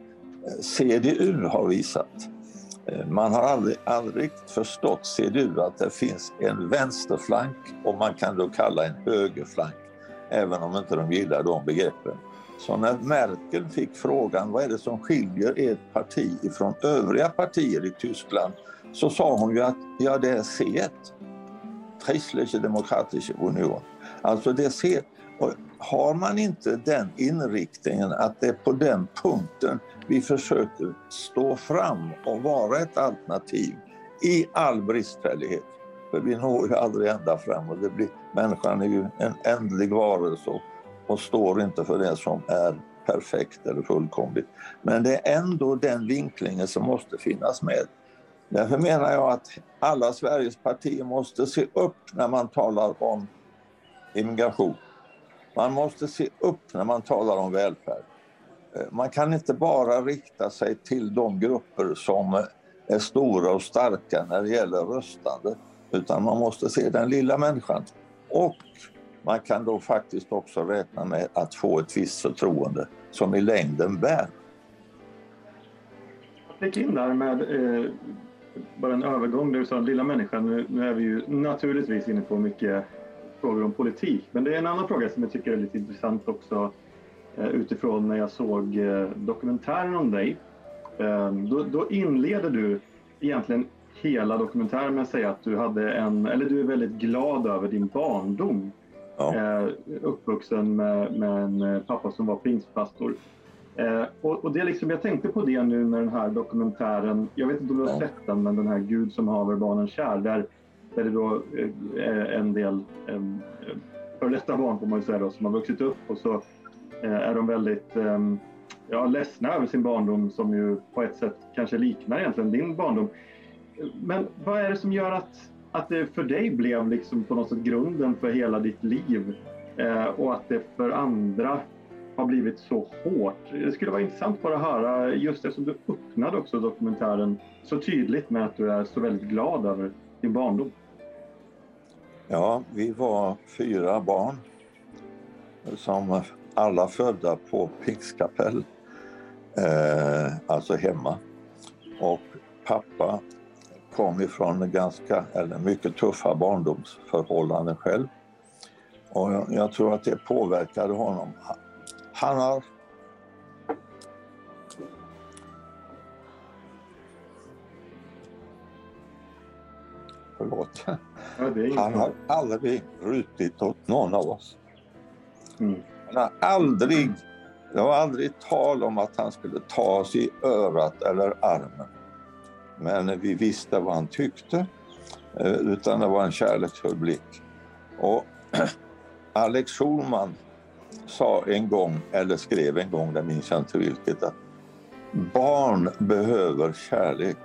Speaker 7: eh, CDU har visat. Eh, man har aldrig, aldrig förstått, ser du, att det finns en vänsterflank och man kan då kalla en högerflank, även om inte de gillar de begreppen. Så när Merkel fick frågan vad är det som skiljer ert parti från övriga partier i Tyskland så sa hon ju att ja, det är C1, Christliche Demokratische Union. Alltså det är C. Och har man inte den inriktningen att det är på den punkten vi försöker stå fram och vara ett alternativ i all bristfällighet. För vi når ju aldrig ända fram och det blir, människan är ju en ändlig varelse och, och står inte för det som är perfekt eller fullkomligt. Men det är ändå den vinklingen som måste finnas med. Därför menar jag att alla Sveriges partier måste se upp när man talar om immigration. Man måste se upp när man talar om välfärd. Eh, man kan inte bara rikta sig till de grupper som är stora och starka när det gäller röstande utan man måste se den lilla människan. Och man kan då faktiskt också räkna med att få ett visst förtroende som i längden bär.
Speaker 5: Jag fick in där med eh, bara en övergång där du sa lilla människan. Nu, nu är vi ju naturligtvis inne på mycket frågor om politik. Men det är en annan fråga som jag tycker är lite intressant också utifrån när jag såg eh, dokumentären om dig. Ehm, då, då inleder du egentligen hela dokumentären med att säga att du, hade en, eller du är väldigt glad över din barndom. Ja. Eh, uppvuxen med, med en pappa som var pingstpastor. och, och, det liksom, jag tänkte på det nu med den här dokumentären, jag vet inte om du har sett den, men den här Gud som haver barnen kär, där, där det då är en del före detta barn får man ju säga då, som har vuxit upp och så Eh, Eh, är de väldigt ehm, ja, ledsna över sin barndom som ju på ett sätt kanske liknar egentligen din barndom. Men vad är det som gör att, att det för dig blev liksom på något sätt grunden för hela ditt liv eh, och att det för andra har blivit så hårt? Det skulle vara intressant bara att höra just det som du öppnade också dokumentären så tydligt med att du är så väldigt glad över din barndom.
Speaker 7: Ja, vi var fyra barn som alla födda på Pingstkapell. eh, alltså hemma. Och pappa kom ifrån ganska, eller mycket tuffa barndomsförhållanden själv. Och jag, jag tror att det påverkade honom. Han har Förlåt.
Speaker 5: Ja,
Speaker 7: Han har aldrig rutit åt någon av oss.
Speaker 5: Mm.
Speaker 7: Har aldrig, det var aldrig tal om att han skulle ta oss i örat eller armen. Men vi visste vad han tyckte, eh, utan det var en kärleksfull blick. Och (clears throat) Alex Schulman sa en gång, eller skrev en gång, det minns jag inte vilket, att barn behöver kärlek.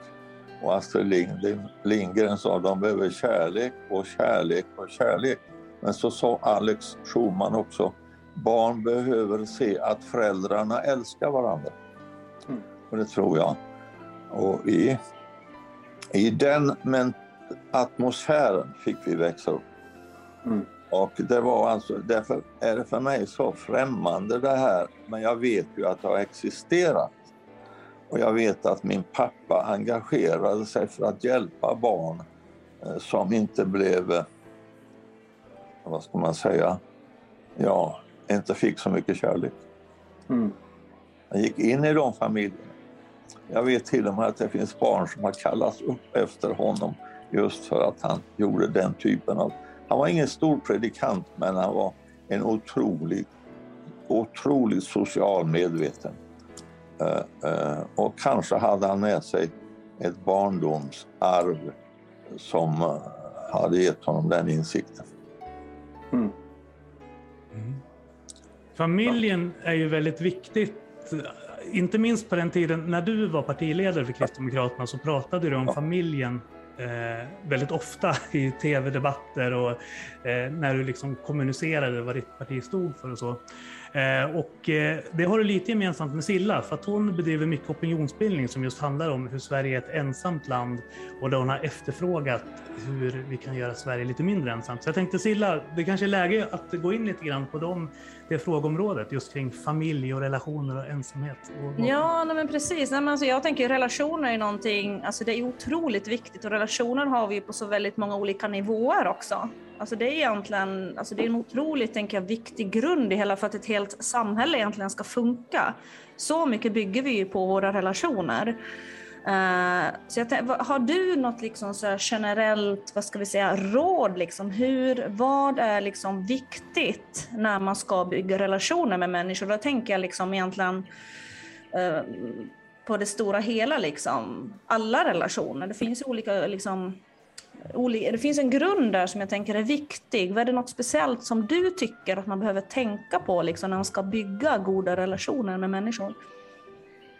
Speaker 7: Och Astrid Lindgren, Lindgren sa de behöver kärlek och kärlek och kärlek. Men så sa Alex Schulman också, barn behöver se att föräldrarna älskar varandra.
Speaker 5: Mm.
Speaker 7: Och det tror jag. Och i, i den men, atmosfären fick vi växa upp.
Speaker 5: Mm.
Speaker 7: Och det var alltså, därför är det för mig så främmande det här, men jag vet ju att det har existerat. Och jag vet att min pappa engagerade sig för att hjälpa barn eh, som inte blev, eh, vad ska man säga, ja, inte fick så mycket kärlek.
Speaker 5: Mm.
Speaker 7: Han gick in i de familjerna. Jag vet till och med att det finns barn som har kallats upp efter honom just för att han gjorde den typen av... Han var ingen stor predikant men han var en otrolig, otroligt social medveten. Eh, eh, och kanske hade han med sig ett barndomsarv som eh, hade gett honom den insikten.
Speaker 5: Mm.
Speaker 1: Familjen är ju väldigt viktigt. Inte minst på den tiden när du var partiledare för Kristdemokraterna så pratade du om familjen eh, väldigt ofta i tv-debatter och eh, när du liksom kommunicerade vad ditt parti stod för och så. Eh, och eh, det har du lite gemensamt med Silla för att hon bedriver mycket opinionsbildning som just handlar om hur Sverige är ett ensamt land och där hon har efterfrågat hur vi kan göra Sverige lite mindre ensamt. Så jag tänkte Silla, det kanske är läge att gå in lite grann på dem, det frågeområdet just kring familj och relationer och ensamhet. Och
Speaker 2: Ja, nej men precis. Nej, men alltså jag tänker relationer är någonting, alltså det är otroligt viktigt och relationer har vi på så väldigt många olika nivåer också. Alltså det är egentligen, alltså det är en otroligt tänker jag, viktig grund i hela för att ett helt samhälle egentligen ska funka. Så mycket bygger vi ju på våra relationer. Eh, så jag har du något liksom så här generellt, vad ska vi säga, råd liksom? Hur, vad är liksom viktigt när man ska bygga relationer med människor? Då tänker jag liksom egentligen eh, på det stora hela liksom. Alla relationer. Det finns olika liksom, olika, det finns en grund där som jag tänker är viktig. Vad är det något speciellt som du tycker att man behöver tänka på liksom, när man ska bygga goda relationer med människor?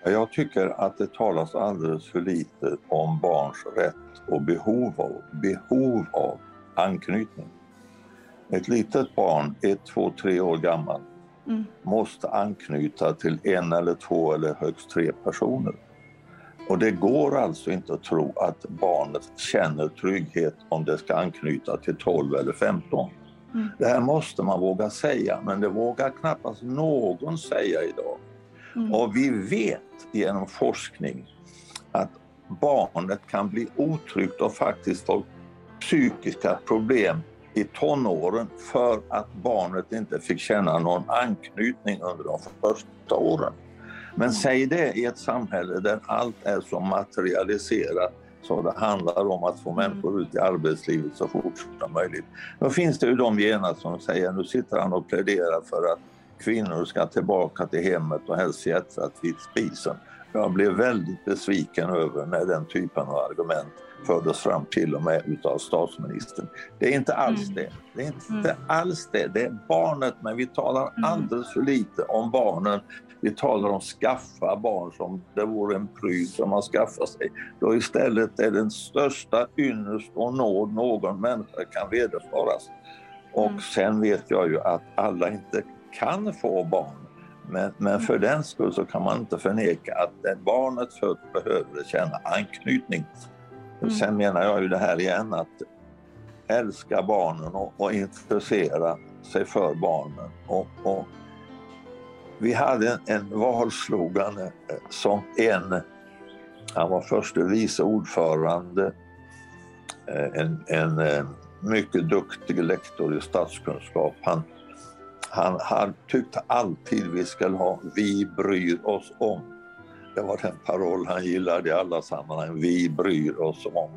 Speaker 7: Jag tycker att det talas alldeles för lite om barns rätt och behov av, behov av anknytning. Ett litet barn, ett, två, tre år gammal,
Speaker 2: Mm.
Speaker 7: måste anknyta till en eller två eller högst tre personer. Och det går alltså inte att tro att barnet känner trygghet om det ska anknyta till 12 eller 15.
Speaker 2: Mm.
Speaker 7: Det här måste man våga säga, men det vågar knappast någon säga idag.
Speaker 2: Mm.
Speaker 7: Och vi vet genom forskning att barnet kan bli otryggt och faktiskt få psykiska problem i tonåren för att barnet inte fick känna någon anknytning under de första åren. Men säg det i ett samhälle där allt är så materialiserat så det handlar om att få människor ut i arbetslivet så fort som möjligt. Då finns det ju de genast som säger, nu sitter han och pläderar för att kvinnor ska tillbaka till hemmet och helst fjättrat vid spisen. Jag blev väldigt besviken över när den typen av argument fördes fram till och med utav statsministern. Det är inte alls
Speaker 2: Mm.
Speaker 7: det. Det är inte
Speaker 2: Mm.
Speaker 7: alls det. Det är barnet, men vi talar
Speaker 2: Mm.
Speaker 7: alldeles för lite om barnen. Vi talar om skaffa barn som det vore en pryd som man skaffar sig. Då istället är den största ynnest och nåd någon människa kan vederfaras. Och sen vet jag ju att alla inte kan få barn. Men, men för den skull så kan man inte förneka att barnet föds behöver känna anknytning.
Speaker 2: Mm.
Speaker 7: Sen menar jag ju det här igen att älska barnen och, och intressera sig för barnen. Och, och vi hade en, en valslogan eh, som en, han var förste vice ordförande, eh, en, en eh, mycket duktig lektor i statskunskap. Han, han, han tyckte alltid vi ska ha Vi bryr oss om. Det var den paroll han gillade i alla sammanhang. Vi bryr oss om.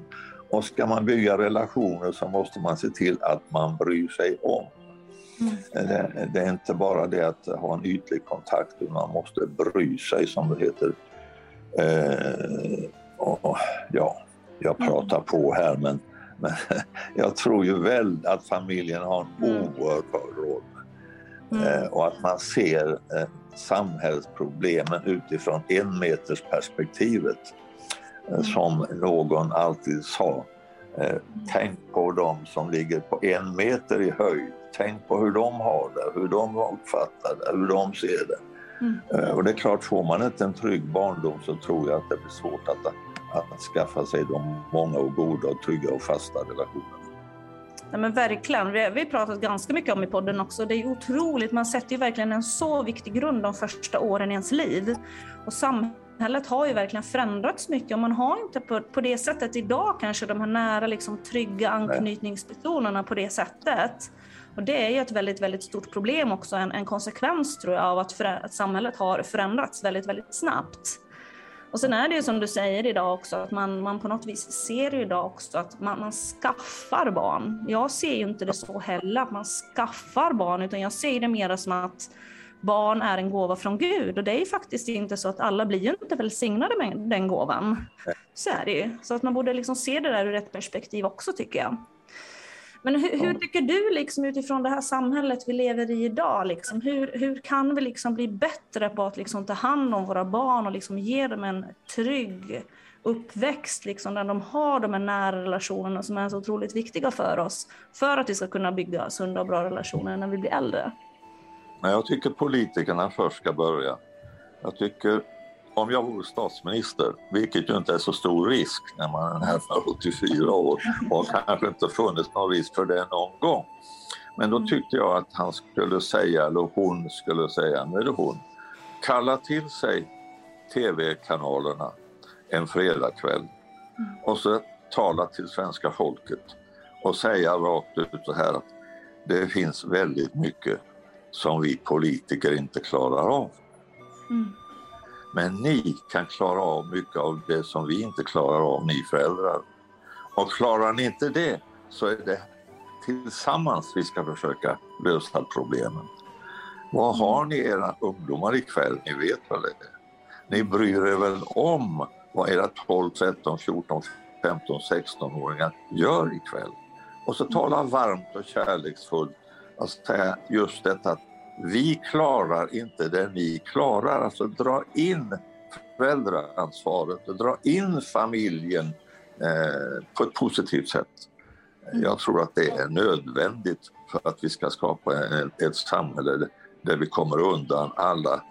Speaker 7: Och ska man bygga relationer så måste man se till att man bryr sig om. Mm. Det, det, är inte bara det att ha en ytlig kontakt, utan man måste bry sig som det heter. Eh, och, ja, jag pratar mm. på här men, men (laughs) jag tror ju väl att familjen har en mm. oerhörd roll. Mm. Eh, och att man ser eh, samhällsproblemen utifrån enmetersperspektivet. Eh, mm. Som någon alltid sa, tänk på de som ligger på en meter i höjd tänk på hur de har det, hur de uppfattar det, hur de ser det. Mm. Och det är klart, får man inte en trygg barndom så tror jag att det blir svårt att, att skaffa sig de många och goda och trygga och fasta relationerna.
Speaker 2: Ja, men verkligen. Vi har pratat ganska mycket om i podden också. Det är otroligt. Man sätter ju verkligen en så viktig grund de första åren i ens liv. Och samhället har ju verkligen förändrats mycket och man har inte på, på det sättet idag kanske de här nära, liksom, trygga anknytningspersonerna på det sättet. Och det är ju ett väldigt, väldigt stort problem också, en, en konsekvens tror jag av att, att samhället har förändrats väldigt, väldigt snabbt. Och sen är det ju som du säger idag också att man, man på något vis ser idag också att man, man skaffar barn. Jag ser ju inte det så heller att man skaffar barn utan jag ser det mer som att barn är en gåva från Gud och det är ju faktiskt inte så att alla blir ju inte välsignade med den gåvan. Så är det ju. Så att man borde liksom se det där ur ett perspektiv också tycker jag. Men hur, hur, tycker du liksom utifrån det här samhället vi lever i idag? Liksom, hur, hur kan vi liksom bli bättre på att liksom ta hand om våra barn och liksom ge dem en trygg uppväxt liksom, där de har de här nära relationerna som är så otroligt viktiga för oss för att vi ska kunna bygga sunda och bra relationer när vi blir äldre?
Speaker 7: Jag tycker politikerna först ska börja. Jag tycker om jag vore statsminister, vilket ju inte är så stor risk när man är för 84 år och kanske inte funnits någon risk för det någon gång. Men då tyckte jag att han skulle säga, eller hon skulle säga, nu är det hon, kalla till sig tv-kanalerna en fredagkväll och så tala till svenska folket och säga rakt ut så här att det finns väldigt mycket som vi politiker inte klarar av. Mm. Men ni kan klara av mycket av det som vi inte klarar av, ni föräldrar. Och klarar ni inte det så är det tillsammans vi ska försöka lösa problemen. Vad har ni era ungdomar ikväll? Ni vet väl det? Ni bryr er väl om vad era 12, 13, 14, 15, 16-åringar gör ikväll? Och så tala varmt och kärleksfullt och säga just detta att vi klarar inte det ni klarar. Alltså dra in föräldraansvaret och dra in familjen eh, på ett positivt sätt. Jag tror att det är nödvändigt för att vi ska skapa ett, ett samhälle där vi kommer undan alla,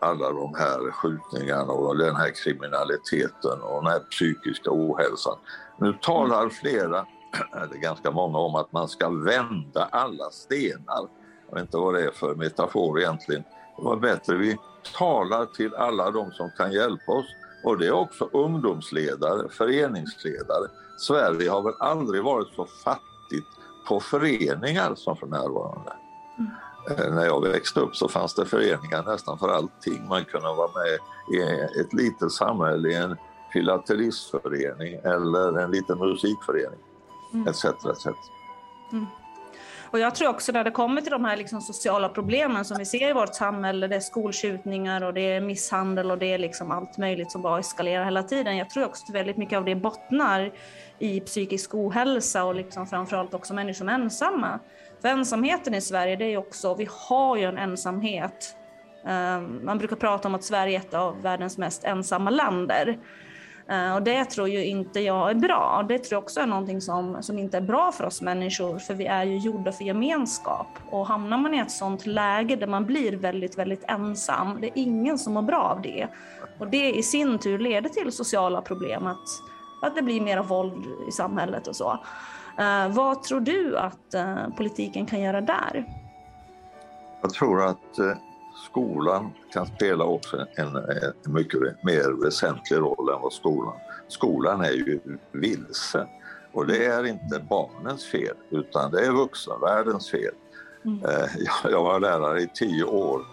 Speaker 7: alla de här skjutningarna och den här kriminaliteten och den här psykiska ohälsan. Nu talar flera, (clears throat) eller ganska många, om att man ska vända alla stenar. Jag vet inte vad det är för metafor egentligen. Det var bättre vi talar till alla de som kan hjälpa oss. Och det är också ungdomsledare, föreningsledare. Sverige har väl aldrig varit så fattigt på föreningar som för närvarande. Mm. När jag växte upp så fanns det föreningar nästan för allting. Man kunde vara med i ett litet samhälle, i en filatelistförening eller en liten musikförening, mm. etc. etc. Mm.
Speaker 2: Och jag tror också när det kommer till de här liksom sociala problemen som vi ser i vårt samhälle, det är skolskjutningar och det är misshandel och det är liksom allt möjligt som bara eskalerar hela tiden. Jag tror också att väldigt mycket av det bottnar i psykisk ohälsa och liksom framförallt också människor som är ensamma. För ensamheten i Sverige, det är också, vi har ju en ensamhet. Ehm, man brukar prata om att Sverige är ett av världens mest ensamma länder. Eh, och det tror ju inte jag är bra. Det tror jag också är någonting som, som inte är bra för oss människor, för vi är ju gjorda för gemenskap. Och hamnar man i ett sånt läge där man blir väldigt, väldigt ensam, det är ingen som mår bra av det. Och det i sin tur leder till sociala problem, att, att det blir mer våld i samhället och så. Uh, vad tror du att uh, politiken kan göra där?
Speaker 7: Jag tror att uh, skolan kan spela också en, en mycket mer väsentlig roll än vad skolan. Skolan är ju vilse och det är inte barnens fel utan det är vuxenvärldens fel. Mm. Eh, jag var lärare i tio år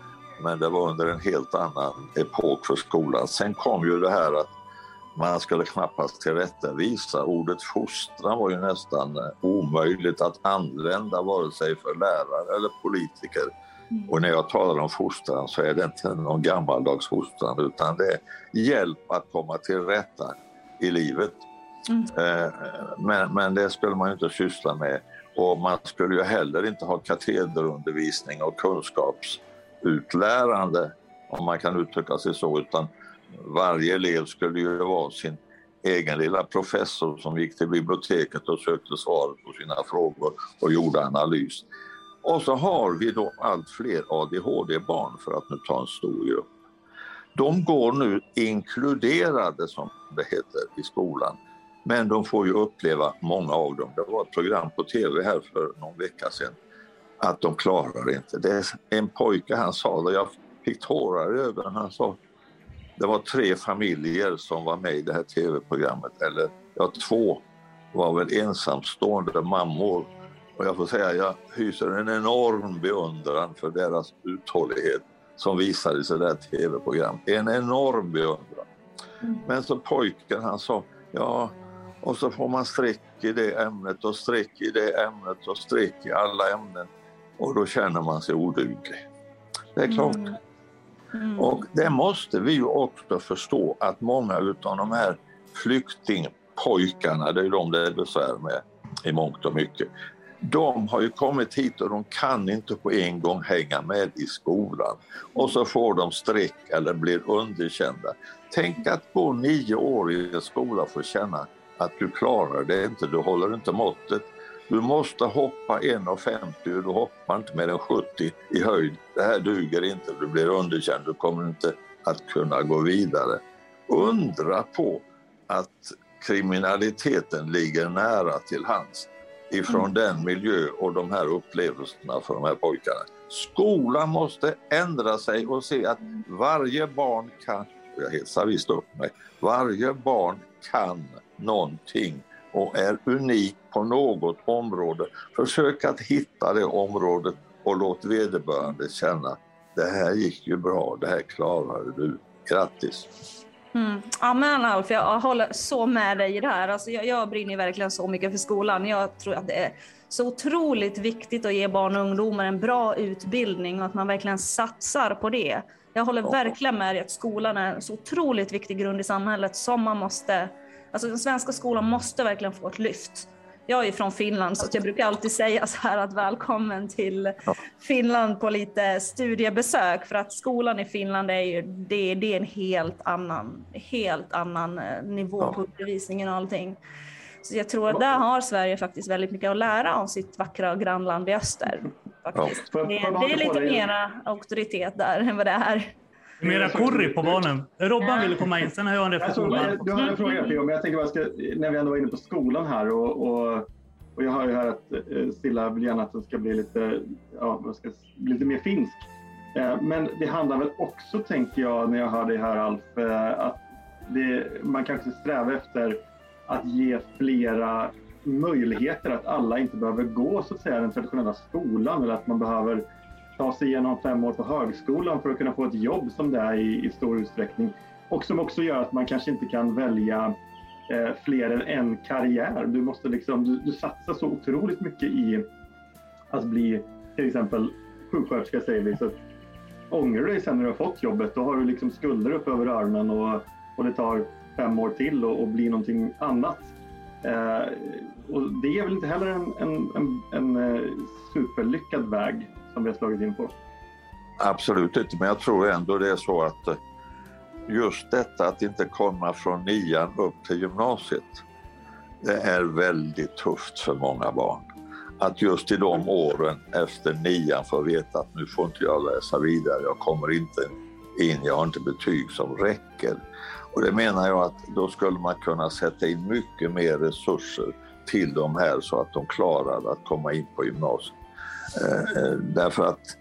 Speaker 7: men det var under en helt annan epok för skolan. Sen kom ju det här att man skulle knappast tillrättavisa. Ordet fostran var ju nästan eh, omöjligt att använda vare sig för lärare eller politiker. Mm. Och när jag talar om fostran så är det inte någon gammaldags fostran utan det är hjälp att komma till rätta i livet. Mm. Eh, men, men det skulle man ju inte syssla med. Och man skulle ju heller inte ha katederundervisning och kunskapsutlärande, om man kan uttrycka sig så, utan varje elev skulle ju vara sin egen lilla professor som gick till biblioteket och sökte svar på sina frågor och gjorde analys. Och så har vi då allt fler ADHD-barn, för att nu ta en stor grupp. De går nu inkluderade, som det heter, i skolan. Men de får ju uppleva, många av dem, det var ett program på tv här för någon vecka sedan, att de klarar inte. Det är en pojke, han sa det, jag fick tårar i ögonen, han sa det var tre familjer som var med i det här tv-programmet, eller ja, två var väl ensamstående mammor. Och jag får säga, jag hyser en enorm beundran för deras uthållighet som visades i det här tv-programmet. En enorm beundran. Mm. Men så pojken han sa, ja, och så får man streck i det ämnet och streck i det ämnet och streck i alla ämnen. Och då känner man sig oduglig. Det är klart. Mm. Mm. Och det måste vi ju också förstå att många utav de här flyktingpojkarna, det är de det är besvär med i mångt och mycket. De har ju kommit hit och de kan inte på en gång hänga med i skolan. Och så får de streck eller blir underkända. Tänk att gå nio år i en skola och få känna att du klarar det inte, du håller inte måttet. Du måste hoppa 1,50 och du hoppar inte mer än 70 i höjd. Det här duger inte, du blir underkänd, du kommer inte att kunna gå vidare. Undra på att kriminaliteten ligger nära till hands ifrån mm. den miljö och de här upplevelserna för de här pojkarna. Skolan måste ändra sig och se att varje barn kan, jag hetsar visst upp mig, varje barn kan någonting och är unik på något område. Försök att hitta det området och låt vederbörande känna det här gick ju bra, det här klarade du. Grattis!
Speaker 3: Mm. Ja men Alf, jag håller så med dig i det här. Alltså, jag, jag brinner verkligen så mycket för skolan. Jag tror att det är så otroligt viktigt att ge barn och ungdomar en bra utbildning och att man verkligen satsar på det. Jag håller verkligen med dig att skolan är en så otroligt viktig grund i samhället som man måste Alltså den svenska skolan måste verkligen få ett lyft. Jag är från Finland så jag brukar alltid säga så här att välkommen till Finland på lite studiebesök för att skolan i Finland är ju det, det är en helt annan, helt annan eh, nivå på undervisningen och allting. Så jag tror att där har Sverige faktiskt väldigt mycket att lära av sitt vackra grannland i öster. Faktiskt. Det, det är lite mera auktoritet där än vad det är
Speaker 1: Mera curry på barnen. Robban ville komma in, sen har jag en reflektion.
Speaker 5: Alltså, du har en fråga P.O. men jag tänker bara ska, när vi ändå var inne på skolan här och, och, och jag hör ju här att eh, Silla vill gärna att den ska bli lite, ja, ska bli lite mer finsk. Eh, men det handlar väl också, tänker jag, när jag hör dig här Alf, eh, att det, man kanske strävar efter att ge flera möjligheter, att alla inte behöver gå så att säga den traditionella skolan eller att man behöver ta sig igenom fem år på högskolan för att kunna få ett jobb som det är i, i stor utsträckning. Och som också gör att man kanske inte kan välja eh, fler än en karriär. Du, måste liksom, du, du satsar så otroligt mycket i att bli till exempel sjuksköterska säger vi. Så ångrar du dig sen när du har fått jobbet då har du liksom skulder upp över öronen och, och det tar fem år till och, och blir någonting annat. Eh, och det är väl inte heller en, en, en, en eh, superlyckad väg som vi har slagit in på?
Speaker 7: Absolut inte, men jag tror ändå det är så att eh, just detta att inte komma från nian upp till gymnasiet, det är väldigt tufft för många barn. Att just i de åren efter nian få veta att nu får inte jag läsa vidare, jag kommer inte in, jag har inte betyg som räcker. Och det menar jag att då skulle man kunna sätta in mycket mer resurser till de här så att de klarar att komma in på gymnasiet. Eh, därför att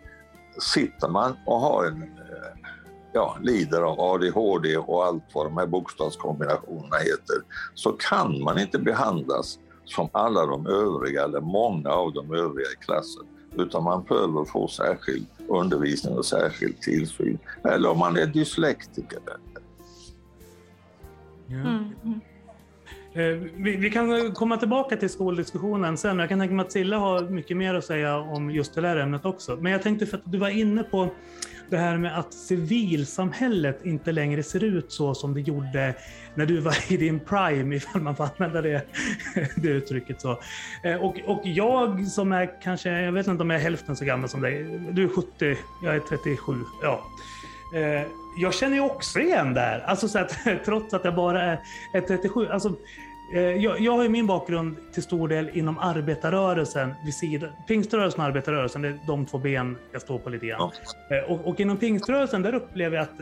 Speaker 7: sitter man och har en, eh, ja, lider av ADHD och allt vad de här bokstavskombinationerna heter, så kan man inte behandlas som alla de övriga eller många av de övriga i klassen utan man behöver få särskild undervisning och särskild tillsyn. Eller om man är dyslektiker.
Speaker 1: Ja. Mm. Eh, vi, vi, kan komma tillbaka till skoldiskussionen sen. Jag kan tänka mig att Silla har mycket mer att säga om just det där ämnet också. Men jag tänkte för att du var inne på det här med att civilsamhället inte längre ser ut så som det gjorde när du var i din prime, (laughs) ifall man får använda det, det uttrycket. Så. Eh, och, och jag som är kanske, jag vet inte om jag är hälften så gammal som dig. Du är 70, jag är 37. Ja. Eh, jag känner ju också igen det här. Alltså så att, (laughs) trots att jag bara är, 37. Alltså, jag, jag har ju min bakgrund till stor del inom arbetarrörelsen vid sidan. Pingströrelsen och arbetarrörelsen, det är de två ben jag står på lite grann. Ja. Och, och inom pingströrelsen där upplever jag att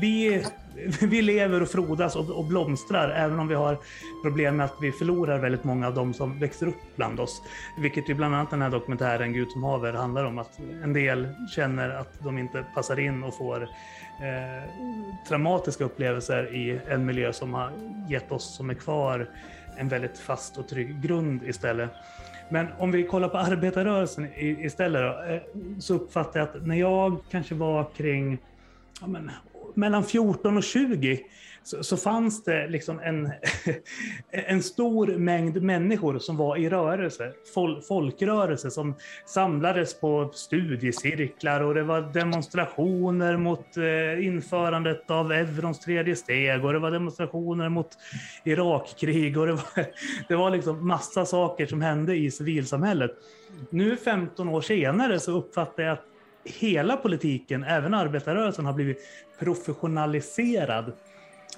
Speaker 1: vi (laughs) vi lever och frodas och, och, blomstrar även om vi har problem med att vi förlorar väldigt många av de som växer upp bland oss. Vilket ju bland annat den här dokumentären Gud som haver handlar om. Att en del känner att de inte passar in och får eh, traumatiska upplevelser i en miljö som har gett oss som är kvar en väldigt fast och trygg grund istället. Men om vi kollar på arbetarrörelsen istället då, eh, så uppfattar jag att när jag kanske var kring ja, men, mellan 14 och 20 så, så fanns det liksom en, (laughs) en stor mängd människor som var i rörelse, fol, folkrörelse som samlades på studiecirklar och det var demonstrationer mot eh, införandet av eurons tredje steg och det var demonstrationer mot Irakkrig och det var, (laughs) det var liksom massa saker som hände i civilsamhället. Nu 15 år senare så uppfattar jag att hela politiken, även arbetarrörelsen, har blivit professionaliserad.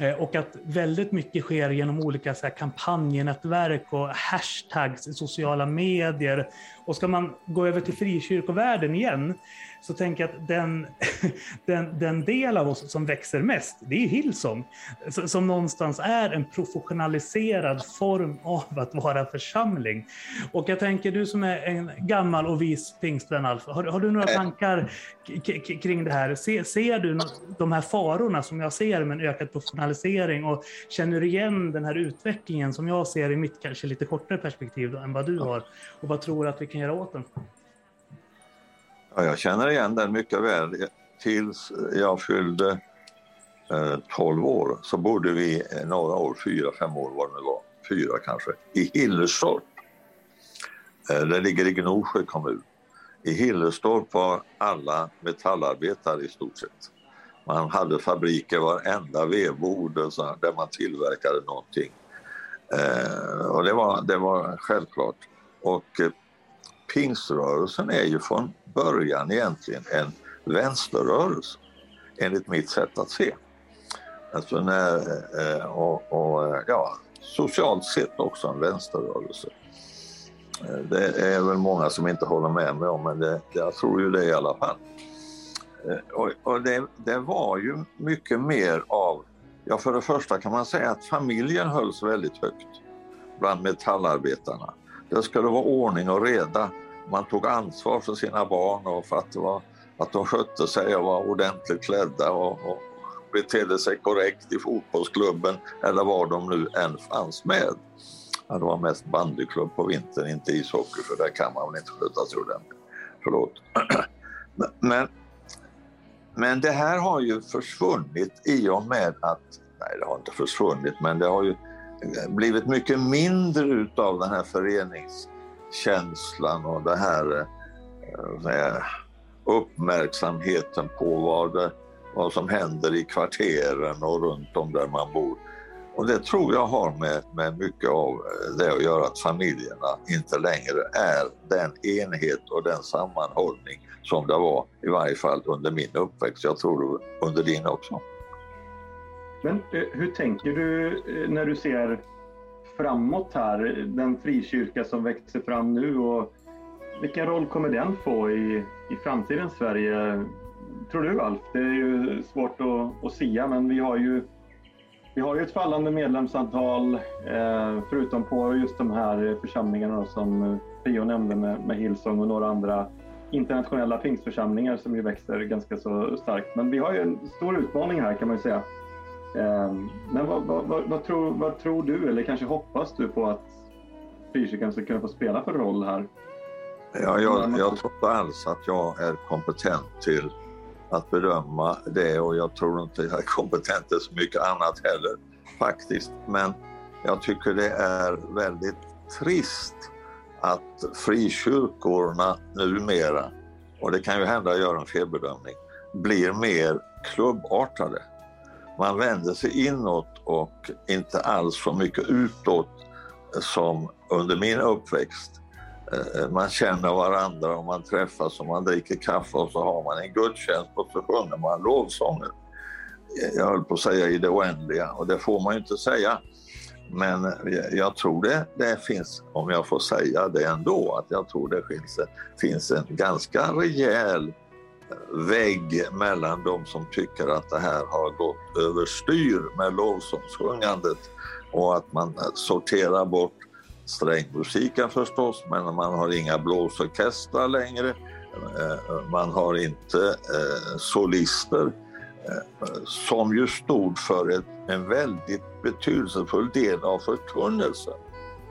Speaker 1: Eh, och att väldigt mycket sker genom olika så här, kampanjnätverk och hashtags i sociala medier. Och ska man gå över till frikyrkovärlden igen så tänker jag att den, (laughs) den, den del av oss som växer mest, det är Hillsong. Som någonstans är en professionaliserad form av att vara församling. Och jag tänker, du som är en gammal och vis pingstvän, Alf, har, har du några tankar kring det här? Se, ser du de här farorna som jag ser med en ökad professionalisering och känner du igen den här utvecklingen som jag ser i mitt kanske lite kortare perspektiv än vad du har? Och vad tror du att vi kan göra åt den?
Speaker 7: Ja, jag känner igen den mycket väl. Tills jag fyllde eh, 12 år så bodde vi eh, några år, fyra, fem år var det nu var, fyra kanske, i Hillerstorp. Eh, det ligger i Gnosjö kommun. I Hillerstorp var alla metallarbetare i stort sett. Man hade fabriker varenda vedbord där man tillverkade någonting. Eh, och det var, det var självklart. Och eh, pingströrelsen är ju från början egentligen en vänsterrörelse, enligt mitt sätt att se. Alltså när, eh, och, och, eh, ja, socialt sett också en vänsterrörelse. Eh, det är väl många som inte håller med mig om, men det, jag tror ju det i alla fall. Och, och det, det, var ju mycket mer av, ja för det första kan man säga att familjen hölls väldigt högt bland metallarbetarna. Det skulle vara ordning och reda man tog ansvar för sina barn och för att, var, att de skötte sig och var ordentligt klädda och, och betedde sig korrekt i fotbollsklubben eller var de nu än fanns med. Ja, det var mest bandyklubb på vintern, inte ishockey för där kan man väl inte sköta sig ordentligt. Förlåt. (clears throat) Men, men det här har ju försvunnit i och med att, nej det har inte försvunnit, men det har ju blivit mycket mindre utav den här föreningskänslan och det eh, här uppmärksamheten på vad, det, vad som händer i kvarteren och runt om där man bor. Och det tror jag har med, med mycket av eh, det att göra att familjerna inte längre är den enhet och den sammanhållning som det var i varje fall under min uppväxt. Jag tror under din också.
Speaker 5: Men eh, hur tänker du eh, när du ser framåt här, den frikyrka som växer fram nu och vilken roll kommer den få i, i framtidens Sverige? Tror du Alf? Det är ju svårt att, att sia men vi har ju vi har ju ett fallande medlemsantal eh, förutom på just de här församlingarna som Pio nämnde med, med Hillsong och några andra internationella pingstförsamlingar som ju växer ganska så starkt. Men vi har ju en stor utmaning här kan man ju säga. Ehm, men vad, vad, vad, tror, vad tror du, eller kanske hoppas du på att frikyrkan ska kunna få spela för roll här?
Speaker 7: Ja, jag, jag tror inte alls att jag är kompetent till att bedöma det och jag tror inte jag är kompetent till så mycket annat heller faktiskt. Men jag tycker det är väldigt trist att frikyrkorna numera, och det kan ju hända att jag gör en felbedömning, blir mer klubbartade. Man vänder sig inåt och inte alls så mycket utåt som under min uppväxt. Eh, eh, man känner varandra och man träffas och man dricker kaffe och så har man en gudstjänst och så sjunger man lovsånger. Eh, jag höll på att säga i det oändliga och det får man ju inte säga. Men jag tror det, det finns, om jag får säga det ändå, att jag tror det finns, finns en ganska rejäl vägg mellan de som tycker att det här har gått överstyr med lovsångssjungandet och att man sorterar bort strängmusiken förstås, men man har inga blåsorkestrar längre. Eh, man har inte eh, solister eh, som ju stod för en väldigt betydelsefull del av förkunnelsen.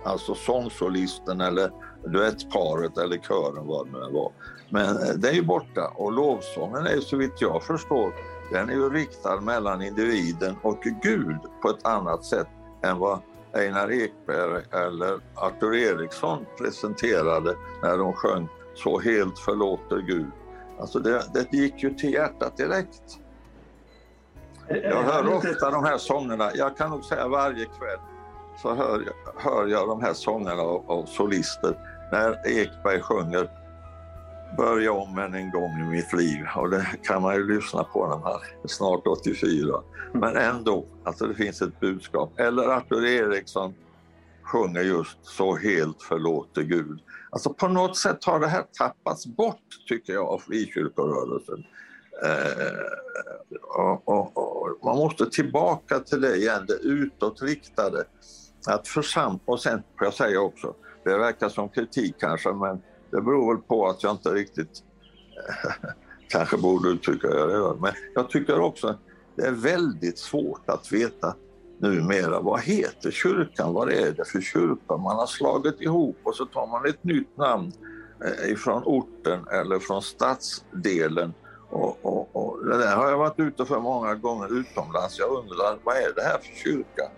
Speaker 7: Alltså sångsolisten eller duettparet eller kören vad det nu var. Men det är ju borta och lovsången är så vitt jag förstår, den är ju riktad mellan individen och Gud på ett annat sätt än vad Einar Ekberg eller Arthur Eriksson presenterade när de sjöng Så helt förlåter Gud. Alltså det, det gick ju till hjärtat direkt. Jag hör ofta de här sångerna, jag kan nog säga varje kväll så hör jag, hör jag de här sångerna av, av solister när Ekberg sjunger Börja om än en gång i mitt liv och det kan man ju lyssna på när man är snart 84. Men ändå, alltså det finns ett budskap. Eller Arthur Eriksson sjunger just Så helt förlåter Gud. Alltså på något sätt har det här tappats bort tycker jag av frikyrkorörelsen. Eh, och, och, och, man måste tillbaka till det igen, det utåtriktade. Att försam och sen får jag säga också, det verkar som kritik kanske, men det beror väl på att jag inte riktigt (laughs) kanske borde uttrycka det. Men jag tycker också att det är väldigt svårt att veta numera vad heter kyrkan, vad är det för kyrka man har slagit ihop och så tar man ett nytt namn eh, ifrån orten eller från stadsdelen. Och, och, och, det där har jag varit ute för många gånger utomlands. Jag undrar vad är det här för kyrka?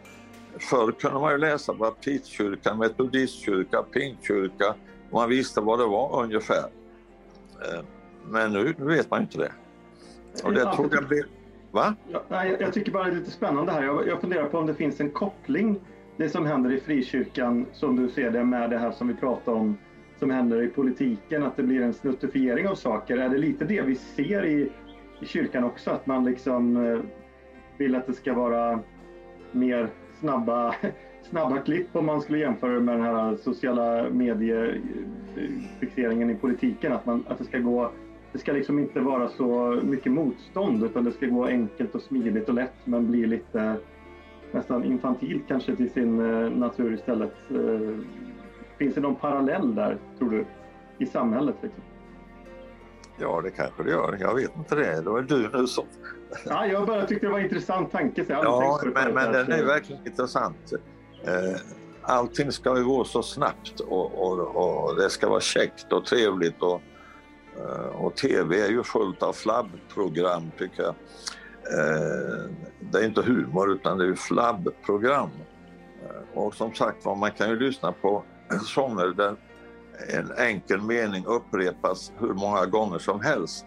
Speaker 7: Förr kunde man ju läsa baptistkyrka, metodistkyrka, pingstkyrka, man visste vad det var ungefär. Eh, men nu vet man inte det. Och det tror jag blir... Va?
Speaker 5: Ja, nej, jag tycker bara det är lite spännande här. Jag, jag funderar på om det finns en koppling, det som händer i frikyrkan, som du ser det, med det här som vi pratade om, som händer i politiken, att det blir en snuttifiering av saker. Är det lite det vi ser i, i kyrkan också? Att man liksom eh, vill att det ska vara mer snabba snabba klipp om man skulle jämföra med den här sociala mediefixeringen i politiken. Att, man, att det ska gå det ska liksom inte vara så mycket motstånd utan det ska gå enkelt och smidigt och lätt men bli lite nästan infantilt kanske till sin eh, natur istället. Eh, finns det någon parallell där, tror du, i samhället? Liksom?
Speaker 7: Ja, det kanske det gör. Jag vet inte det. Det var du nu som...
Speaker 5: Ja, jag bara tyckte det var en intressant tanke. Så
Speaker 7: ja, men, men den är verkligen intressant. Eh, allting ska ju gå så snabbt och, och, och, det ska vara käckt och trevligt och, eh, och tv är ju fullt av flabbprogram tycker jag. Eh, det är inte humor utan det är ju flabbprogram. Och som sagt var, man kan ju lyssna på (clears throat) sånger där en enkel mening upprepas hur många gånger som helst.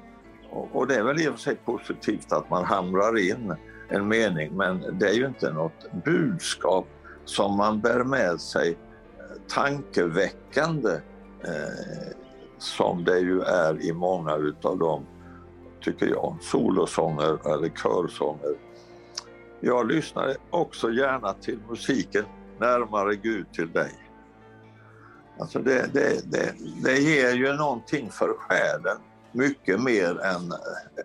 Speaker 7: Och det är väl i och för sig positivt att man hamrar in en mening men det är ju inte något budskap som man bär med sig eh, tankeväckande eh, som det ju är i många utav dem, tycker jag, solosånger eller körsånger. Jag lyssnar också gärna till musiken Närmare Gud till dig. Alltså det, det, det, det ger ju någonting för själen, mycket mer än eh,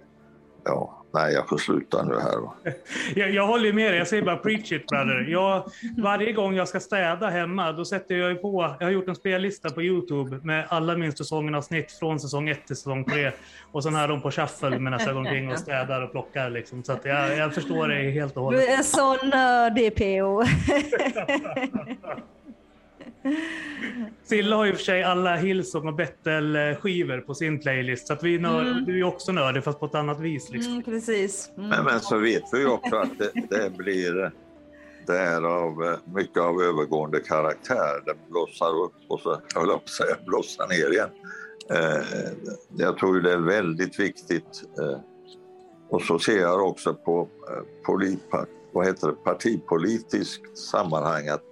Speaker 7: ja, nej jag får sluta nu här. (laughs)
Speaker 1: Jag, jag håller med dig, jag säger bara preach it brother. Jag, varje gång jag ska städa hemma, då sätter jag ju på, jag har gjort en spellista på Youtube med alla min säsongen-avsnitt från säsong 1 till säsong 3. Och sen har de på shuffle medan jag går omkring och städar och plockar. Liksom. Så att jag, jag förstår dig helt och
Speaker 3: Du
Speaker 1: hållet.
Speaker 3: är så nördig PO. (laughs) (laughs)
Speaker 1: Silla har ju för sig alla Hillsong och Bettel-skivor på sin playlist. Så att vi är nörd,
Speaker 3: Mm.
Speaker 1: du är ju också nördig fast på ett annat vis. Liksom.
Speaker 3: Mm, precis. Mm.
Speaker 7: Men, men så vet vi ju också att det, det blir det är av eh, mycket av övergående karaktär. Det blossar upp och så, jag höll på att säga, blossar ner igen. Eh, jag tror det är väldigt viktigt. Eh, och så ser jag också på eh, polit, vad heter det, partipolitiskt sammanhang att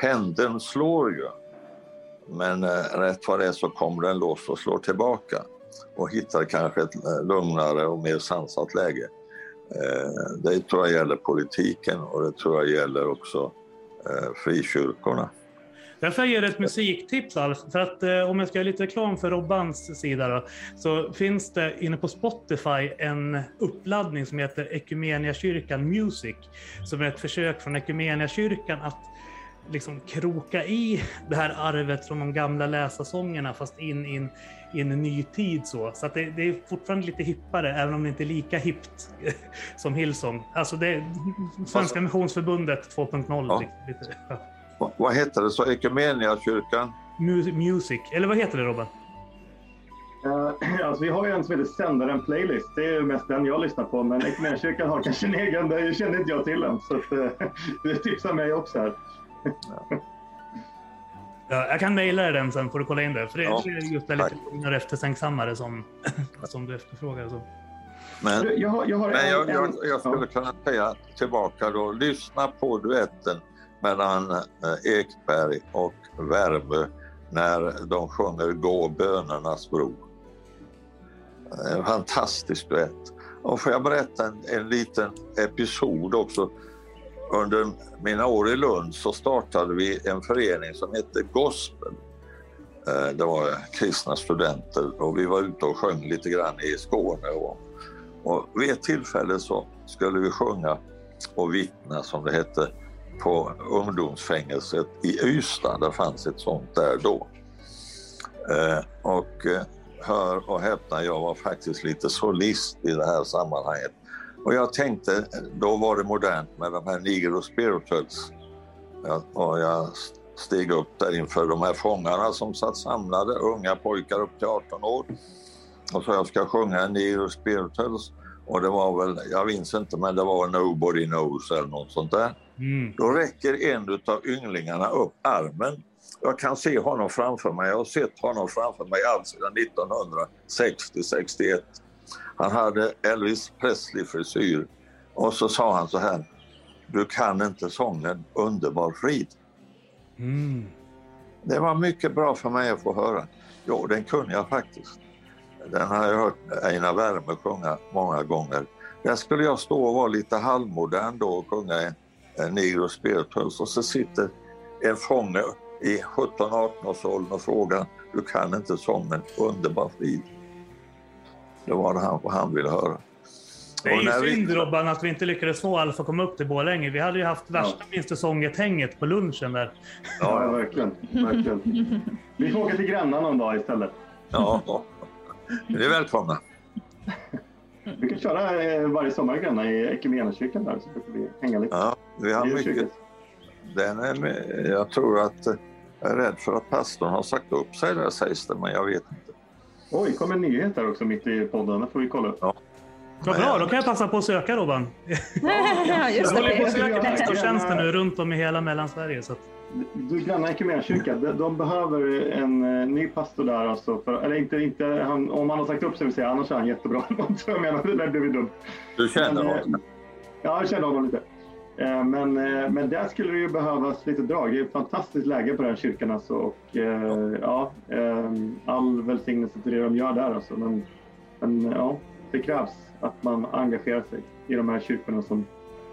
Speaker 7: pendeln slår ju. Men eh, rätt vad det är så kommer den loss och slår tillbaka och hittar kanske ett eh, lugnare och mer sansat läge. Eh, Det tror jag gäller politiken och det tror jag gäller också eh, frikyrkorna.
Speaker 1: Därför jag dig ett musiktips Alf. För att eh, om jag ska göra lite reklam för Robbans sida då, så finns det inne på Spotify en uppladdning som heter Ekumeniakyrkan Music. Som är ett försök från Ekumeniakyrkan att liksom kroka i det här arvet från de gamla läsarsångerna fast in, i en ny tid så. Så att det, det är fortfarande lite hippare, även om det inte är lika hippt (laughs) som Hillsong. Alltså det är Svenska Missionsförbundet 2.0.
Speaker 7: Ja.
Speaker 1: Lite, lite, ja.
Speaker 7: Va- Vad heter det så? Ekumeniakyrkan?
Speaker 1: Mu- Music, eller vad heter det Robban?
Speaker 5: Eh, (clears throat) alltså, vi har ju en som heter Sändaren Playlist. Det är ju mest den jag lyssnar på. Men Equmeniakyrkan har kanske en egen. Det kände inte jag till än. Så att, eh, (laughs) det tipsar mig också här.
Speaker 1: Ja, jag kan mejla dig den sen får du kolla in det. För det,
Speaker 7: Ja,
Speaker 1: är just det
Speaker 7: tack.
Speaker 1: lite lugnare eftertänksammare som, (laughs) som du efterfrågar. Så.
Speaker 7: Men,
Speaker 5: Jag har, jag har
Speaker 7: men
Speaker 5: en,
Speaker 7: jag, jag, jag skulle
Speaker 5: ja.
Speaker 7: kunna säga tillbaka då, lyssna på duetten mellan eh, Ekberg och Värmö när de sjunger Gå bönernas bro. En fantastisk duett. Och får jag berätta en, en liten episod också. Under mina år i Lund så startade vi en förening som hette Gospel. Eh, det var kristna studenter och vi var ute och sjöng lite grann i Skåne. Och, och vid ett tillfälle så skulle vi sjunga och vittna som det hette på ungdomsfängelset i Ystad. Det fanns ett sånt där då. Eh, och eh, hör och häpna, jag var faktiskt lite solist i det här sammanhanget. Och jag tänkte, då var det modernt med de här Negro Spirituals. Och jag steg upp där inför de här fångarna som satt samlade, unga pojkar upp till 18 år. Och så jag ska sjunga en Negro Spirituals. Och det var väl, jag minns inte, men det var Nobody Knows eller något sånt där.
Speaker 1: Mm.
Speaker 7: Då räcker en av ynglingarna upp armen. Jag kan se honom framför mig. Jag har sett honom framför mig allt sedan 1960-61. Han hade Elvis Presley-frisyr. Och så sa han så här. Du kan inte sången Underbar frid.
Speaker 1: Mm.
Speaker 7: Det var mycket bra för mig att få höra. Jo, den kunde jag faktiskt. Den har jag hört Einar Wärme sjunga många gånger. Där skulle jag stå och vara lite halvmodern då och sjunga Negro Spirituals och så sitter en fånge i 17-18 års åldern och frågar du kan inte sången Underbar frid. Det var det han, han ville höra.
Speaker 1: Det är
Speaker 7: Och
Speaker 1: ju
Speaker 7: när vi-
Speaker 1: synd Robban att vi inte lyckades få Alf att komma upp till Borlänge. Vi hade ju haft värsta minst säsonget-hänget på lunchen där.
Speaker 5: Ja, verkligen. verkligen. Vi får åka till Gränna någon dag istället.
Speaker 7: Ja, ja. Ni är välkomna.
Speaker 5: Vi kan köra eh, varje sommar i Gränna i Equmeniakyrkan där så brukar vi hänga lite.
Speaker 7: Ja, vi har mycket. Den är med, jag tror att, jag är rädd för att pastorn har sagt upp sig där sägs det, men jag vet inte.
Speaker 5: Oj, kom en nyhet där också mitt i podden. Det får vi kolla upp.
Speaker 1: Vad bra, då kan jag passa på att söka Robban.
Speaker 3: ja, just
Speaker 1: Jag håller på att söka
Speaker 5: Ja.
Speaker 1: pastortjänster nu runt om i hela Mellansverige. Så att,
Speaker 5: Du, Gränna Equmeniakyrka, de, de behöver en eh, ny pastor där. Alltså för, eller inte, inte han, om han har sagt upp sig vill säga, annars är han jättebra. (laughs) Så jag menar, det där blev ju dumt.
Speaker 7: Du känner
Speaker 5: Men, eh,
Speaker 7: honom?
Speaker 5: Ja, jag känner honom lite. Eh, Men, eh, men där skulle det ju behövas lite drag. Det är ett fantastiskt läge på den här kyrkan alltså. Och eh, ja, all välsignelse till det de gör där alltså. Men, men ja, det krävs att man engagerar sig i de här kyrkorna som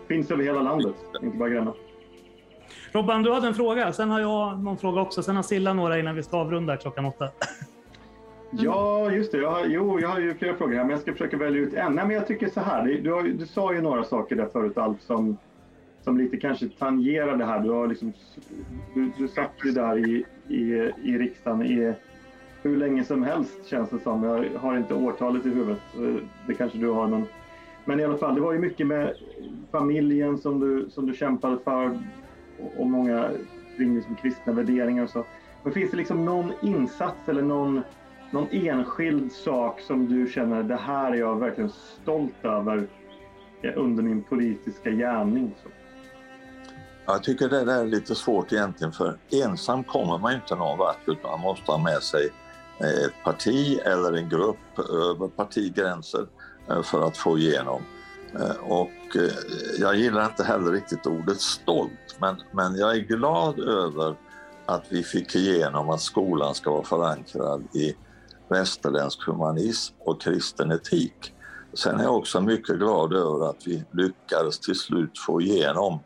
Speaker 5: finns över hela landet, inte bara Gränna.
Speaker 1: Robban, du hade en fråga. Sen har jag någon fråga också. Sen har Silla några innan vi ska avrunda klockan åtta. (laughs)
Speaker 5: Ja, just det. Jag har, jo, jag har ju flera frågor här, men jag ska försöka välja ut en. Nej, men jag tycker så här. Du, har, du sa ju några saker där förut, Alf, som, som lite kanske tangerar det här. Du, har liksom, du, du satt ju där i, i, i riksdagen i hur länge som helst, känns det som. Jag har inte årtalet i huvudet. Eh, det kanske du har, men, men i alla fall, det var ju mycket med familjen som du, som du kämpade för och, och många kring liksom kristna värderingar och så. Men finns det liksom någon insats eller någon någon enskild sak som du känner det här är jag verkligen stolt över eh, under min politiska gärning? Så.
Speaker 7: Jag tycker det där är lite svårt egentligen för ensam kommer man inte någon vart utan man måste ha med sig eh, ett parti eller en grupp över partigränser eh, för att få igenom. Eh, och jag gillar inte heller riktigt ordet stolt men, men jag är glad över att vi fick igenom att skolan ska vara förankrad i västerländsk humanism och kristen etik. Sen är jag också mycket glad över att vi lyckades till slut få igenom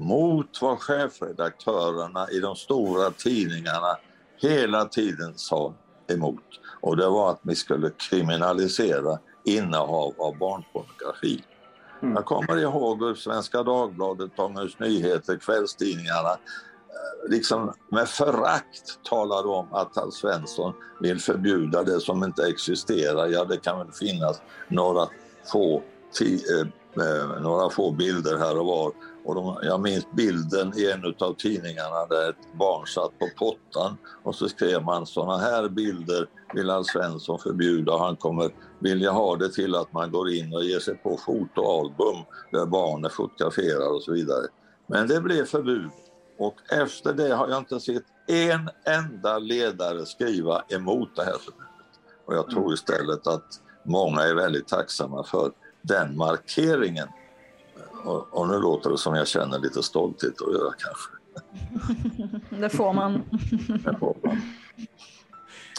Speaker 7: mot vad chefredaktörerna i de stora tidningarna hela tiden sa emot. Och det var att vi skulle kriminalisera innehav av barnpornografi. Mm. Jag kommer ihåg hur Svenska Dagbladet, Dagens Nyheter, kvällstidningarna liksom med förakt talade om att Alf Svensson vill förbjuda det som inte existerar. Ja, det kan väl finnas några få, eh, eh, några få bilder här och var. Och de, jag minns bilden i en av tidningarna där ett barn satt på pottan och så skrev man sådana här bilder vill Alf Svensson förbjuda. Han kommer vilja ha det till att man går in och ger sig på fotoalbum där barn är fotograferade och så vidare. Men det blev förbud. Och efter det har jag inte sett en enda ledare skriva emot det här förbudet. Och jag tror istället att många är väldigt tacksamma för den markeringen. Och, och nu låter det som jag känner lite stolthet att göra kanske.
Speaker 3: Det får man.
Speaker 7: det får man.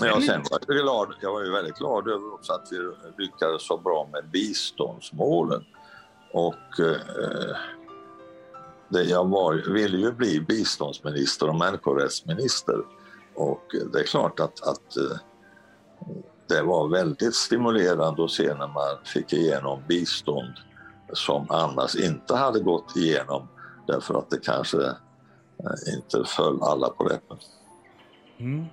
Speaker 7: Ja, sen var jag, glad, jag var ju väldigt glad över också att vi lyckades så bra med biståndsmålen. Och eh, det jag var, ville ju bli biståndsminister och människorättsminister. Och det är klart att, att eh, det var väldigt stimulerande att se när man fick igenom bistånd som annars inte hade gått igenom därför att det kanske eh, inte föll alla på läppen. Mm.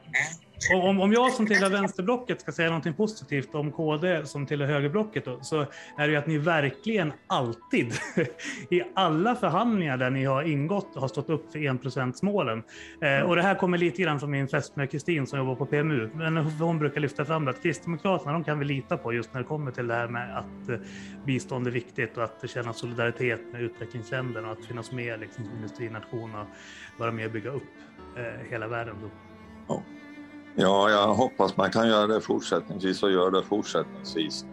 Speaker 1: Och om, om jag som tillhör vänsterblocket ska säga någonting positivt om KD som tillhör högerblocket då, så är det ju att ni verkligen alltid (laughs) i alla förhandlingar där ni har ingått har stått upp för enprocentsmålen. Eh, och det här kommer lite grann från min fästmö Kristin som jobbar på PMU. Men hon brukar lyfta fram det att Kristdemokraterna de kan vi lita på just när det kommer till det här med att eh, bistånd är viktigt och att känna solidaritet med utvecklingsländerna och att finnas med liksom, som industrination och vara med och bygga upp eh, hela världen. Då.
Speaker 7: Oh. Ja, jag hoppas man kan göra det fortsättningsvis och gör det fortsättningsvis.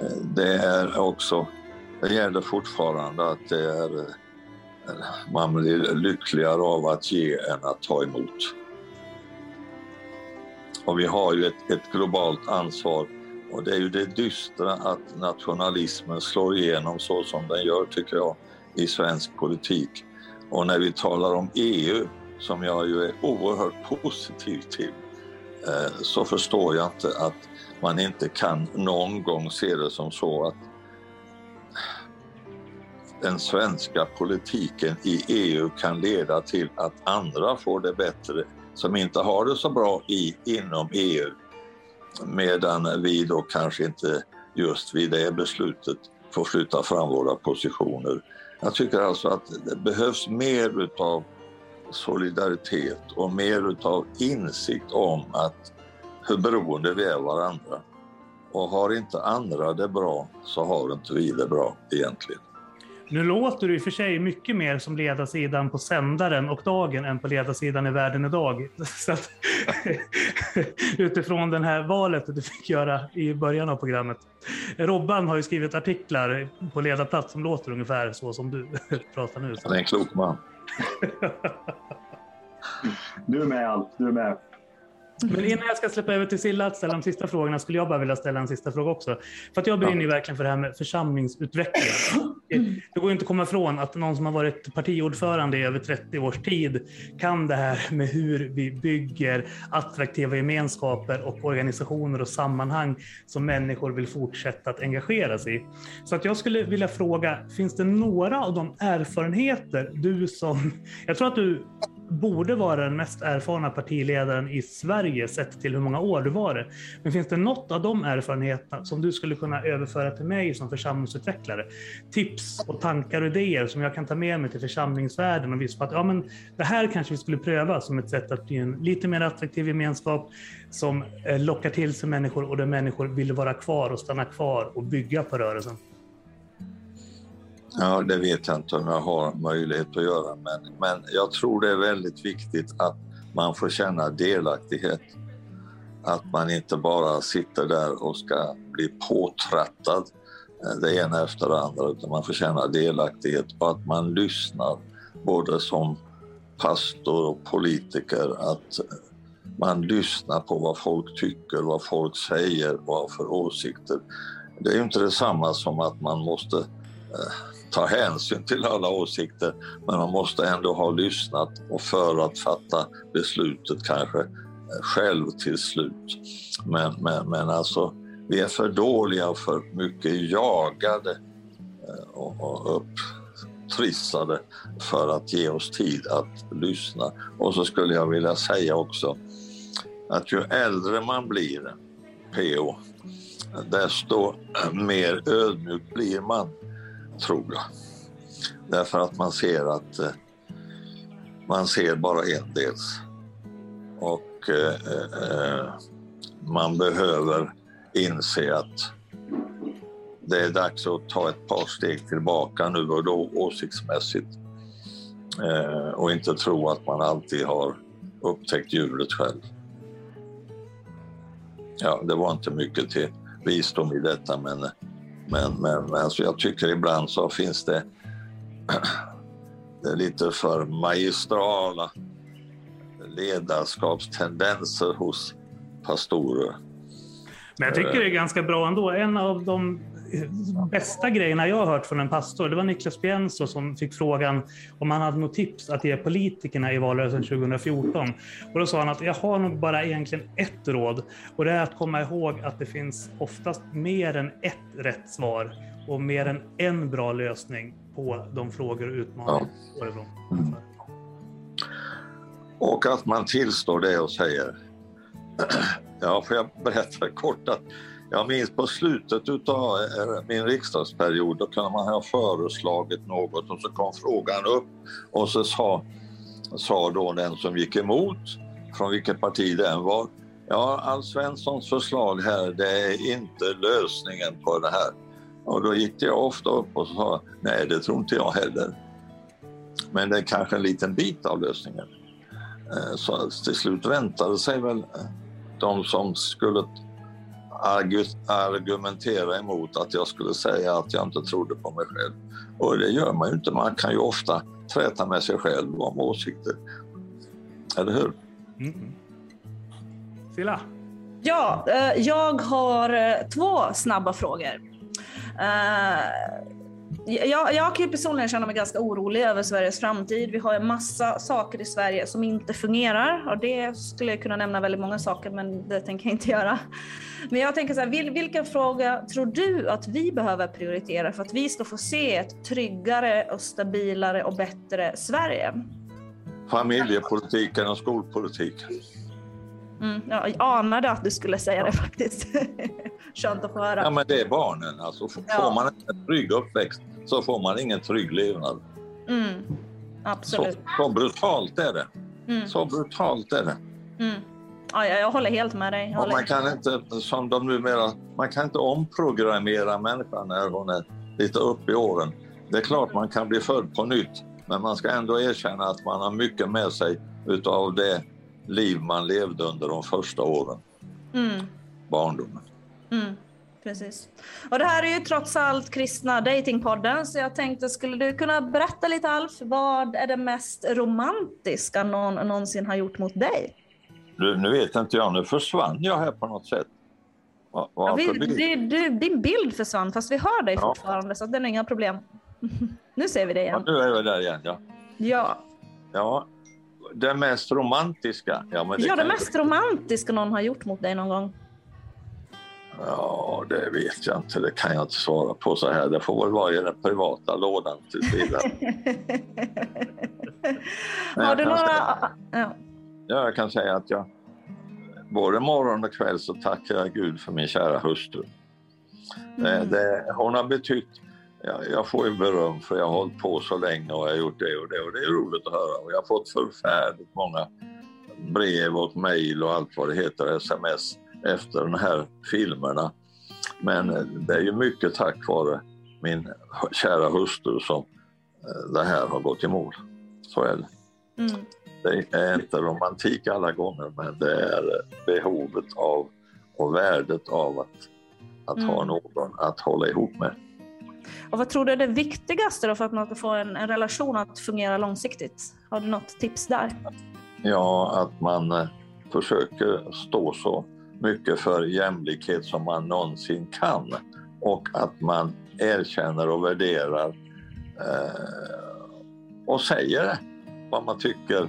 Speaker 7: Eh, det är också, det gäller fortfarande att det är, eh, man blir lyckligare av att ge än att ta emot. Och vi har ju ett, ett globalt ansvar och det är ju det dystra att nationalismen slår igenom så som den gör, tycker jag, i svensk politik. Och när vi talar om EU, som jag ju är oerhört positiv till, Eh, så förstår jag inte att man inte kan någon gång se det som så att den svenska politiken i EU kan leda till att andra får det bättre som inte har det så bra i, inom EU. Medan vi då kanske inte just vid det beslutet får flytta fram våra positioner. Jag tycker alltså att det behövs mer utav solidaritet och mer utav insikt om att hur beroende vi är varandra. Och har inte andra det bra så har inte vi det bra egentligen.
Speaker 1: Nu låter du i och för sig mycket mer som ledarsidan på sändaren och dagen än på ledarsidan i världen idag. (laughs) Så att, (laughs) utifrån det här valet du fick göra i början av programmet. Robban har ju skrivit artiklar på ledarplats som låter ungefär så som du (laughs) pratar nu.
Speaker 7: Han är en klok man.
Speaker 5: Du är med Alf. du är med.
Speaker 1: Men innan jag ska släppa över till Silla att ställa de sista frågorna skulle jag bara vilja ställa en sista fråga också. För att jag brinner ju verkligen för det här med församlingsutveckling. det går inte att komma ifrån att någon som har varit partiordförande i över 30 års tid kan det här med hur vi bygger attraktiva gemenskaper och organisationer och sammanhang som människor vill fortsätta att engagera sig i. Så att jag skulle vilja fråga, finns det några av de erfarenheter du som, jag tror att du borde vara den mest erfarna partiledaren i Sverige sett till hur många år du var det. Men finns det något av de erfarenheterna som du skulle kunna överföra till mig som församlingsutvecklare? Tips och tankar och idéer som jag kan ta med mig till församlingsvärlden och visa på att ja, men det här kanske vi skulle pröva som ett sätt att bli en lite mer attraktiv gemenskap som eh, lockar till sig människor och där människor vill vara kvar och stanna kvar och bygga på rörelsen.
Speaker 7: Ja, det vet jag inte om jag har möjlighet att göra, men, men jag tror det är väldigt viktigt att man får känna delaktighet. Att man inte bara sitter där och ska bli påtrattad eh, det ena efter det andra, utan man får känna delaktighet och att man lyssnar både som pastor och politiker, att eh, man lyssnar på vad folk tycker, vad folk säger, vad för åsikter. Det är ju inte detsamma som att man måste eh, ta hänsyn till alla åsikter men man måste ändå ha lyssnat och för att fatta beslutet kanske eh, själv till slut. Men, men, men alltså, vi är för dåliga och för mycket jagade eh, och, och upptrissade för att ge oss tid att lyssna. Och så skulle jag vilja säga också att ju äldre man blir, PO, desto mer ödmjuk blir man tror jag. Därför att man ser att eh, man ser bara en dels. Och eh, eh, man behöver inse att det är dags att ta ett par steg tillbaka nu och då åsiktsmässigt. Eh, och inte tro att man alltid har upptäckt djuret själv. Ja, det var inte mycket till visdom i detta men men, men alltså jag tycker ibland så finns det, (clears throat) det är lite för magistrala ledarskapstendenser hos pastorer.
Speaker 1: Men jag tycker det är ganska bra ändå. En av de bästa grejerna jag har hört från en pastor, det var Niklas Pienso som fick frågan om han hade något tips att ge politikerna i valrörelsen 2014. Och då sa han att jag har nog bara egentligen ett råd och det är att komma ihåg att det finns oftast mer än ett rätt svar och mer än en bra lösning på de frågor och utmaningar ja.
Speaker 7: Mm. Och att man tillstår det och säger (clears throat) Ja, får jag berätta kort att jag minns på slutet av eh, min riksdagsperiod, då kunde man ha föreslagit något och så kom frågan upp och så sa, sa då den som gick emot, från vilket parti det än var, ja, Alf Svenssons förslag här, det är inte lösningen på det här. Och då gick jag ofta upp och sa, nej det tror inte jag heller. Men det är kanske en liten bit av lösningen. Eh, så till slut väntade sig väl eh, de som skulle argumentera emot att jag skulle säga att jag inte trodde på mig själv. Och det gör man ju inte. Man kan ju ofta träta med sig själv om åsikter. Eller hur? Mm.
Speaker 1: Silla?
Speaker 2: Ja, eh, jag har eh, två snabba frågor. Jag, jag kan ju personligen känna mig ganska orolig över Sveriges framtid. Vi har en massa saker i Sverige som inte fungerar och det skulle jag kunna nämna väldigt många saker men det tänker jag inte göra. Men jag tänker så här, vilken fråga tror du att vi behöver prioritera för att vi ska få se ett tryggare och stabilare och bättre Sverige?
Speaker 7: Familjepolitiken och skolpolitiken.
Speaker 2: Mm, jag anade att du skulle säga det faktiskt. (laughs) Skönt att få höra.
Speaker 7: Ja, men det är barnen. Alltså, får ja. man en trygg uppväxt så får man ingen trygg levnad.
Speaker 2: Mm, absolut.
Speaker 7: Så, så brutalt är det. Mm. Så brutalt är det.
Speaker 2: Mm. Ja, jag håller helt med dig.
Speaker 7: man kan inte, som de numera, man kan inte omprogrammera människan när hon är lite upp i åren. Det är klart man kan bli född på nytt, men man ska ändå erkänna att man har mycket med sig utav det liv man levde under de första åren.
Speaker 2: Mm.
Speaker 7: Barndomen.
Speaker 2: Mm, precis. Och det här är ju trots allt Kristna Datingpodden, så jag tänkte, skulle du kunna berätta lite Alf, vad är det mest romantiska någon någonsin har gjort mot dig?
Speaker 7: Du, nu vet inte jag, nu försvann jag här på något sätt.
Speaker 2: Ja, vi, du, du, din bild försvann, fast vi hör dig ja. fortfarande, så det är inga problem. (laughs)
Speaker 3: Nu ser vi
Speaker 7: Ja,
Speaker 3: igen.
Speaker 7: nu är vi där igen. Ja.
Speaker 3: Ja,
Speaker 7: ja. Det mest romantiska. Ja, men det
Speaker 3: ja det mest romantiska någon har gjort mot dig någon gång.
Speaker 7: Ja, det vet jag inte. Det kan jag inte svara på så här. Det får väl vara i den privata lådan tills vidare. (laughs)
Speaker 3: Har
Speaker 7: jag
Speaker 3: du
Speaker 7: kan
Speaker 3: några...
Speaker 7: säga-
Speaker 3: Ja.
Speaker 7: Ja, jag kan säga att jag både morgon och kväll så tackar jag Gud för min kära hustru. Eh,
Speaker 3: Mm.
Speaker 7: Det, hon har betytt, jag, jag får ju beröm för jag har hållit på så länge och jag har gjort det och det och det är roligt att höra. Och jag har fått förfärligt många brev och mejl och allt vad det heter, sms efter de här filmerna. Men eh, det är ju mycket tack vare min kära hustru som eh, det här har gått i mål. Så är det.
Speaker 3: Mm.
Speaker 7: Det är inte romantik alla gånger, men det är behovet av och värdet av att, att ha
Speaker 3: Mm.
Speaker 7: någon att hålla ihop med.
Speaker 3: Och vad tror du är det viktigaste för att man ska få en, en relation att fungera långsiktigt? Har du något tips där?
Speaker 7: Ja, att man eh, försöker stå så mycket för jämlikhet som man någonsin kan och att man erkänner och värderar eh, och säger vad man tycker,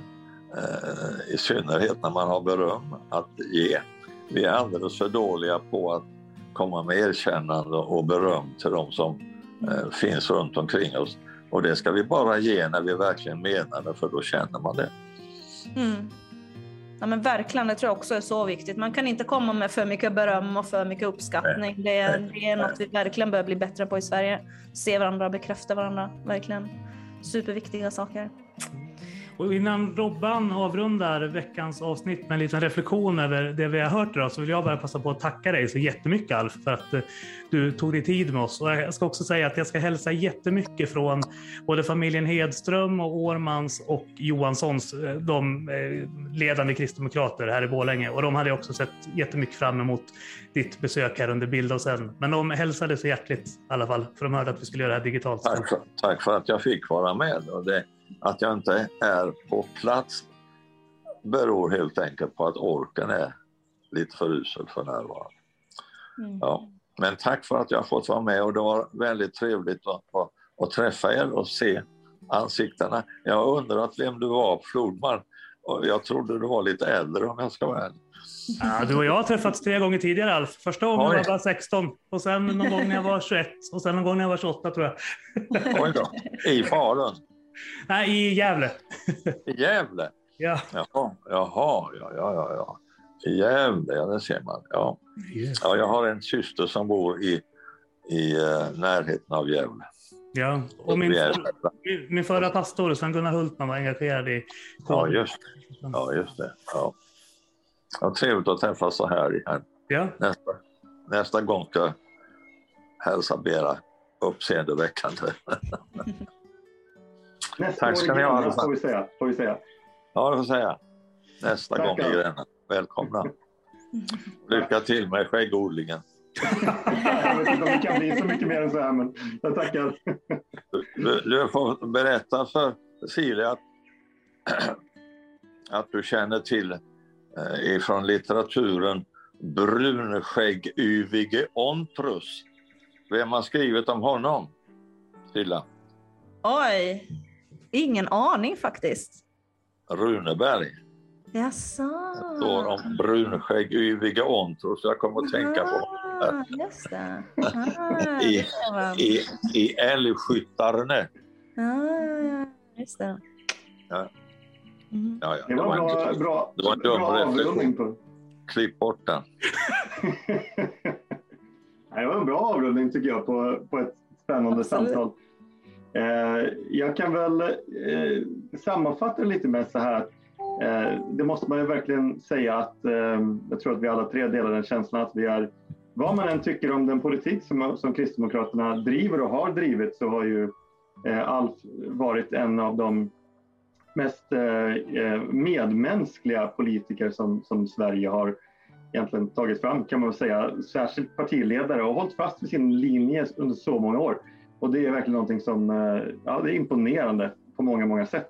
Speaker 7: eh, i synnerhet när man har beröm att ge. Vi är alldeles för dåliga på att komma med erkännande och beröm till de som eh, finns runt omkring oss. Och det ska vi bara ge när vi verkligen menar det, för då känner man det.
Speaker 3: Mm. Ja, men verkligen, det tror jag också är så viktigt. Man kan inte komma med för mycket beröm och för mycket uppskattning. Det är, det är något vi verkligen bör bli bättre på i Sverige. Se varandra, bekräfta varandra. Verkligen superviktiga saker.
Speaker 1: Och innan Robban avrundar veckans avsnitt med en liten reflektion över det vi har hört idag så vill jag bara passa på att tacka dig så jättemycket Alf för att eh, du tog dig tid med oss. Och jag ska också säga att jag ska hälsa jättemycket från både familjen Hedström och Årmans och Johanssons, eh, de eh, ledande kristdemokrater här i Borlänge. Och de hade också sett jättemycket fram emot ditt besök här under bild och sen. Men de hälsade så hjärtligt i alla fall för de hörde att vi skulle göra det här digitalt.
Speaker 7: Tack för, tack för att jag fick vara med. Och det, att jag inte är på plats beror helt enkelt på att orken är lite för usel för närvarande.
Speaker 3: Mm.
Speaker 7: Ja. Men tack för att jag har fått vara med och det var väldigt trevligt att, att, att träffa er och se ansiktena. Jag har undrat vem du var, Flodman. Jag trodde du var lite äldre om jag ska vara ärlig.
Speaker 1: Ja, du och jag har träffats tre gånger tidigare Alf. Första gången
Speaker 7: Oj.
Speaker 1: var jag bara 16 och sen någon gång när jag var 21 och sen någon gång när jag var 28 tror jag.
Speaker 7: Oj då. I Falun, (laughs)
Speaker 1: Nej, i Gävle.
Speaker 7: i Gävle.
Speaker 1: Ja.
Speaker 7: Jaha, jaha, ja, ja, ja, ja. I Gävle, ja det ser man. Ja. Ja, jag har en syster som bor i, i uh, närheten av Gävle.
Speaker 1: ja. Och min, min, min förra pastor, Sven-Gunnar Hultman, var engagerad i
Speaker 7: Ja, just, ja, just det. Ja. Ja, trevligt att träffas så här igen.
Speaker 1: Ja,
Speaker 7: Nästa, nästa gång ska jag hälsa Bera uppseendeväckande. (laughs)
Speaker 5: Nästa
Speaker 7: Tack ska ni ha, allesammans.
Speaker 5: får vi säga. Får vi säga.
Speaker 7: Ja, det får säga. Nästa gång i. Gränna. Välkomna. Lycka till med skäggodlingen. (laughs)
Speaker 5: Jag vet inte om det kan bli så mycket mer än så här, men jag tackar.
Speaker 7: Du, du får berätta för Cecilia att, att du känner till eh, ifrån litteraturen brunskägg-yvige Ontrus. Vem har skrivit om honom? Silla
Speaker 3: Oj, ingen aning faktiskt.
Speaker 7: Runeberg.
Speaker 3: Jaså?
Speaker 7: står om brunskägg-yvige Ontrus. Jag kommer att tänka på
Speaker 3: Ah, just det. Ah, (laughs)
Speaker 7: I-
Speaker 3: det var-
Speaker 7: i, i Älgskyttarne.
Speaker 3: Ah, just det.
Speaker 7: Ja.
Speaker 3: Mm.
Speaker 7: Ja, ja,
Speaker 5: Det
Speaker 7: det
Speaker 5: var
Speaker 7: var
Speaker 5: en bra, bra,
Speaker 7: det var en
Speaker 5: bra
Speaker 7: dum reflektion. Klipp bort den. (laughs)
Speaker 5: Det var en bra avrundning tycker jag på, på ett spännande
Speaker 3: Absolut.
Speaker 5: samtal. Eh, jag kan väl eh, sammanfatta det lite med så här att eh, det måste man ju verkligen säga att jag tror att vi alla tre delar den känslan att vi är, vad man än tycker om den politik som, som Kristdemokraterna driver och har drivit så har ju Alf varit en av de mest medmänskliga politiker som, som Sverige har egentligen tagit fram kan man väl säga, särskilt partiledare och hållit fast vid sin linje under så många år. Och det är verkligen någonting som eh, ja, det är imponerande på många, många sätt.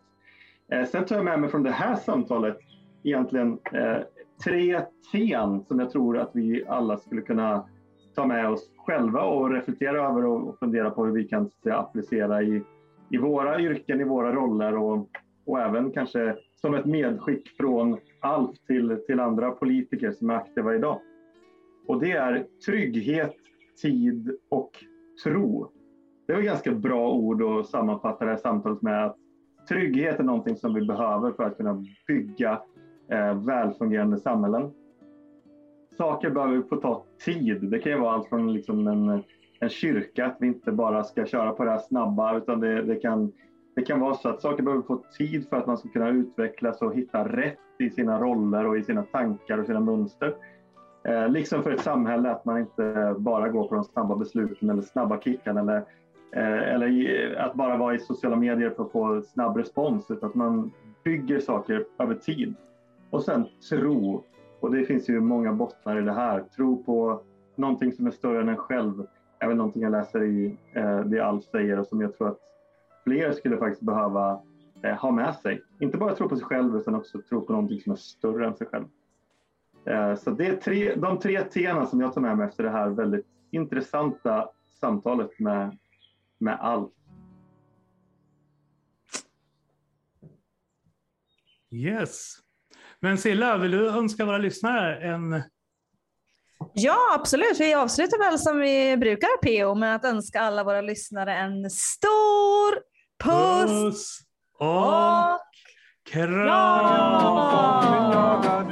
Speaker 5: Eh, Sen tar jag med mig från det här samtalet egentligen eh, tre ten som jag tror att vi alla skulle kunna ta med oss själva och reflektera över och fundera på hur vi kan applicera i, i våra yrken, i våra roller och, och även kanske som ett medskick från Alf till, till andra politiker som är aktiva idag. Och det är trygghet, tid och tro. Det är ganska bra ord att sammanfatta det här samtalet med. att Trygghet är någonting som vi behöver för att kunna bygga eh, välfungerande samhällen. Saker behöver få ta tid. Det kan ju vara allt från liksom en, en kyrka, att vi inte bara ska köra på det här snabba, utan det, det, kan, det kan vara så att saker behöver få tid för att man ska kunna utvecklas och hitta rätt i sina roller och i sina tankar och sina mönster. Eh, liksom för ett samhälle att man inte bara går på de snabba besluten eller snabba kickarna eller, Eh, eller eh, att bara vara i sociala medier för att få snabb respons utan att man bygger saker över tid. Och sen tro. Och det finns ju många bottnar i det här. Tro på någonting som är större än en själv. Även någonting jag läser i eh, det Alf säger och som jag tror att fler skulle faktiskt behöva eh, ha med sig. Inte bara tro på sig själv utan också tro på någonting som är större än sig själv. Eh, så det är tre, de tre teman som jag tar med mig efter det här väldigt intressanta samtalet med, med Alf.
Speaker 1: Yes. Men Silla, vill du önska våra lyssnare en...
Speaker 3: Ja, absolut. Vi avslutar väl som vi brukar PO med att önska alla våra lyssnare en stor puss,
Speaker 1: Puss och
Speaker 3: och
Speaker 1: kram!
Speaker 8: Stort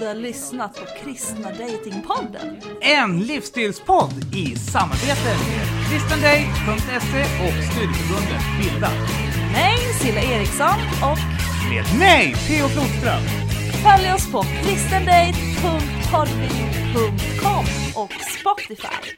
Speaker 8: du har lyssnat på Kristna Datingpodden.
Speaker 9: En livsstilspodd i samarbete med kristendate.se och studieförbundet Bilda.
Speaker 8: Mig, Silla Eriksson och
Speaker 9: Med mig, Theo Flodström.
Speaker 8: följ oss på kristendate.podbean.com och Spotify.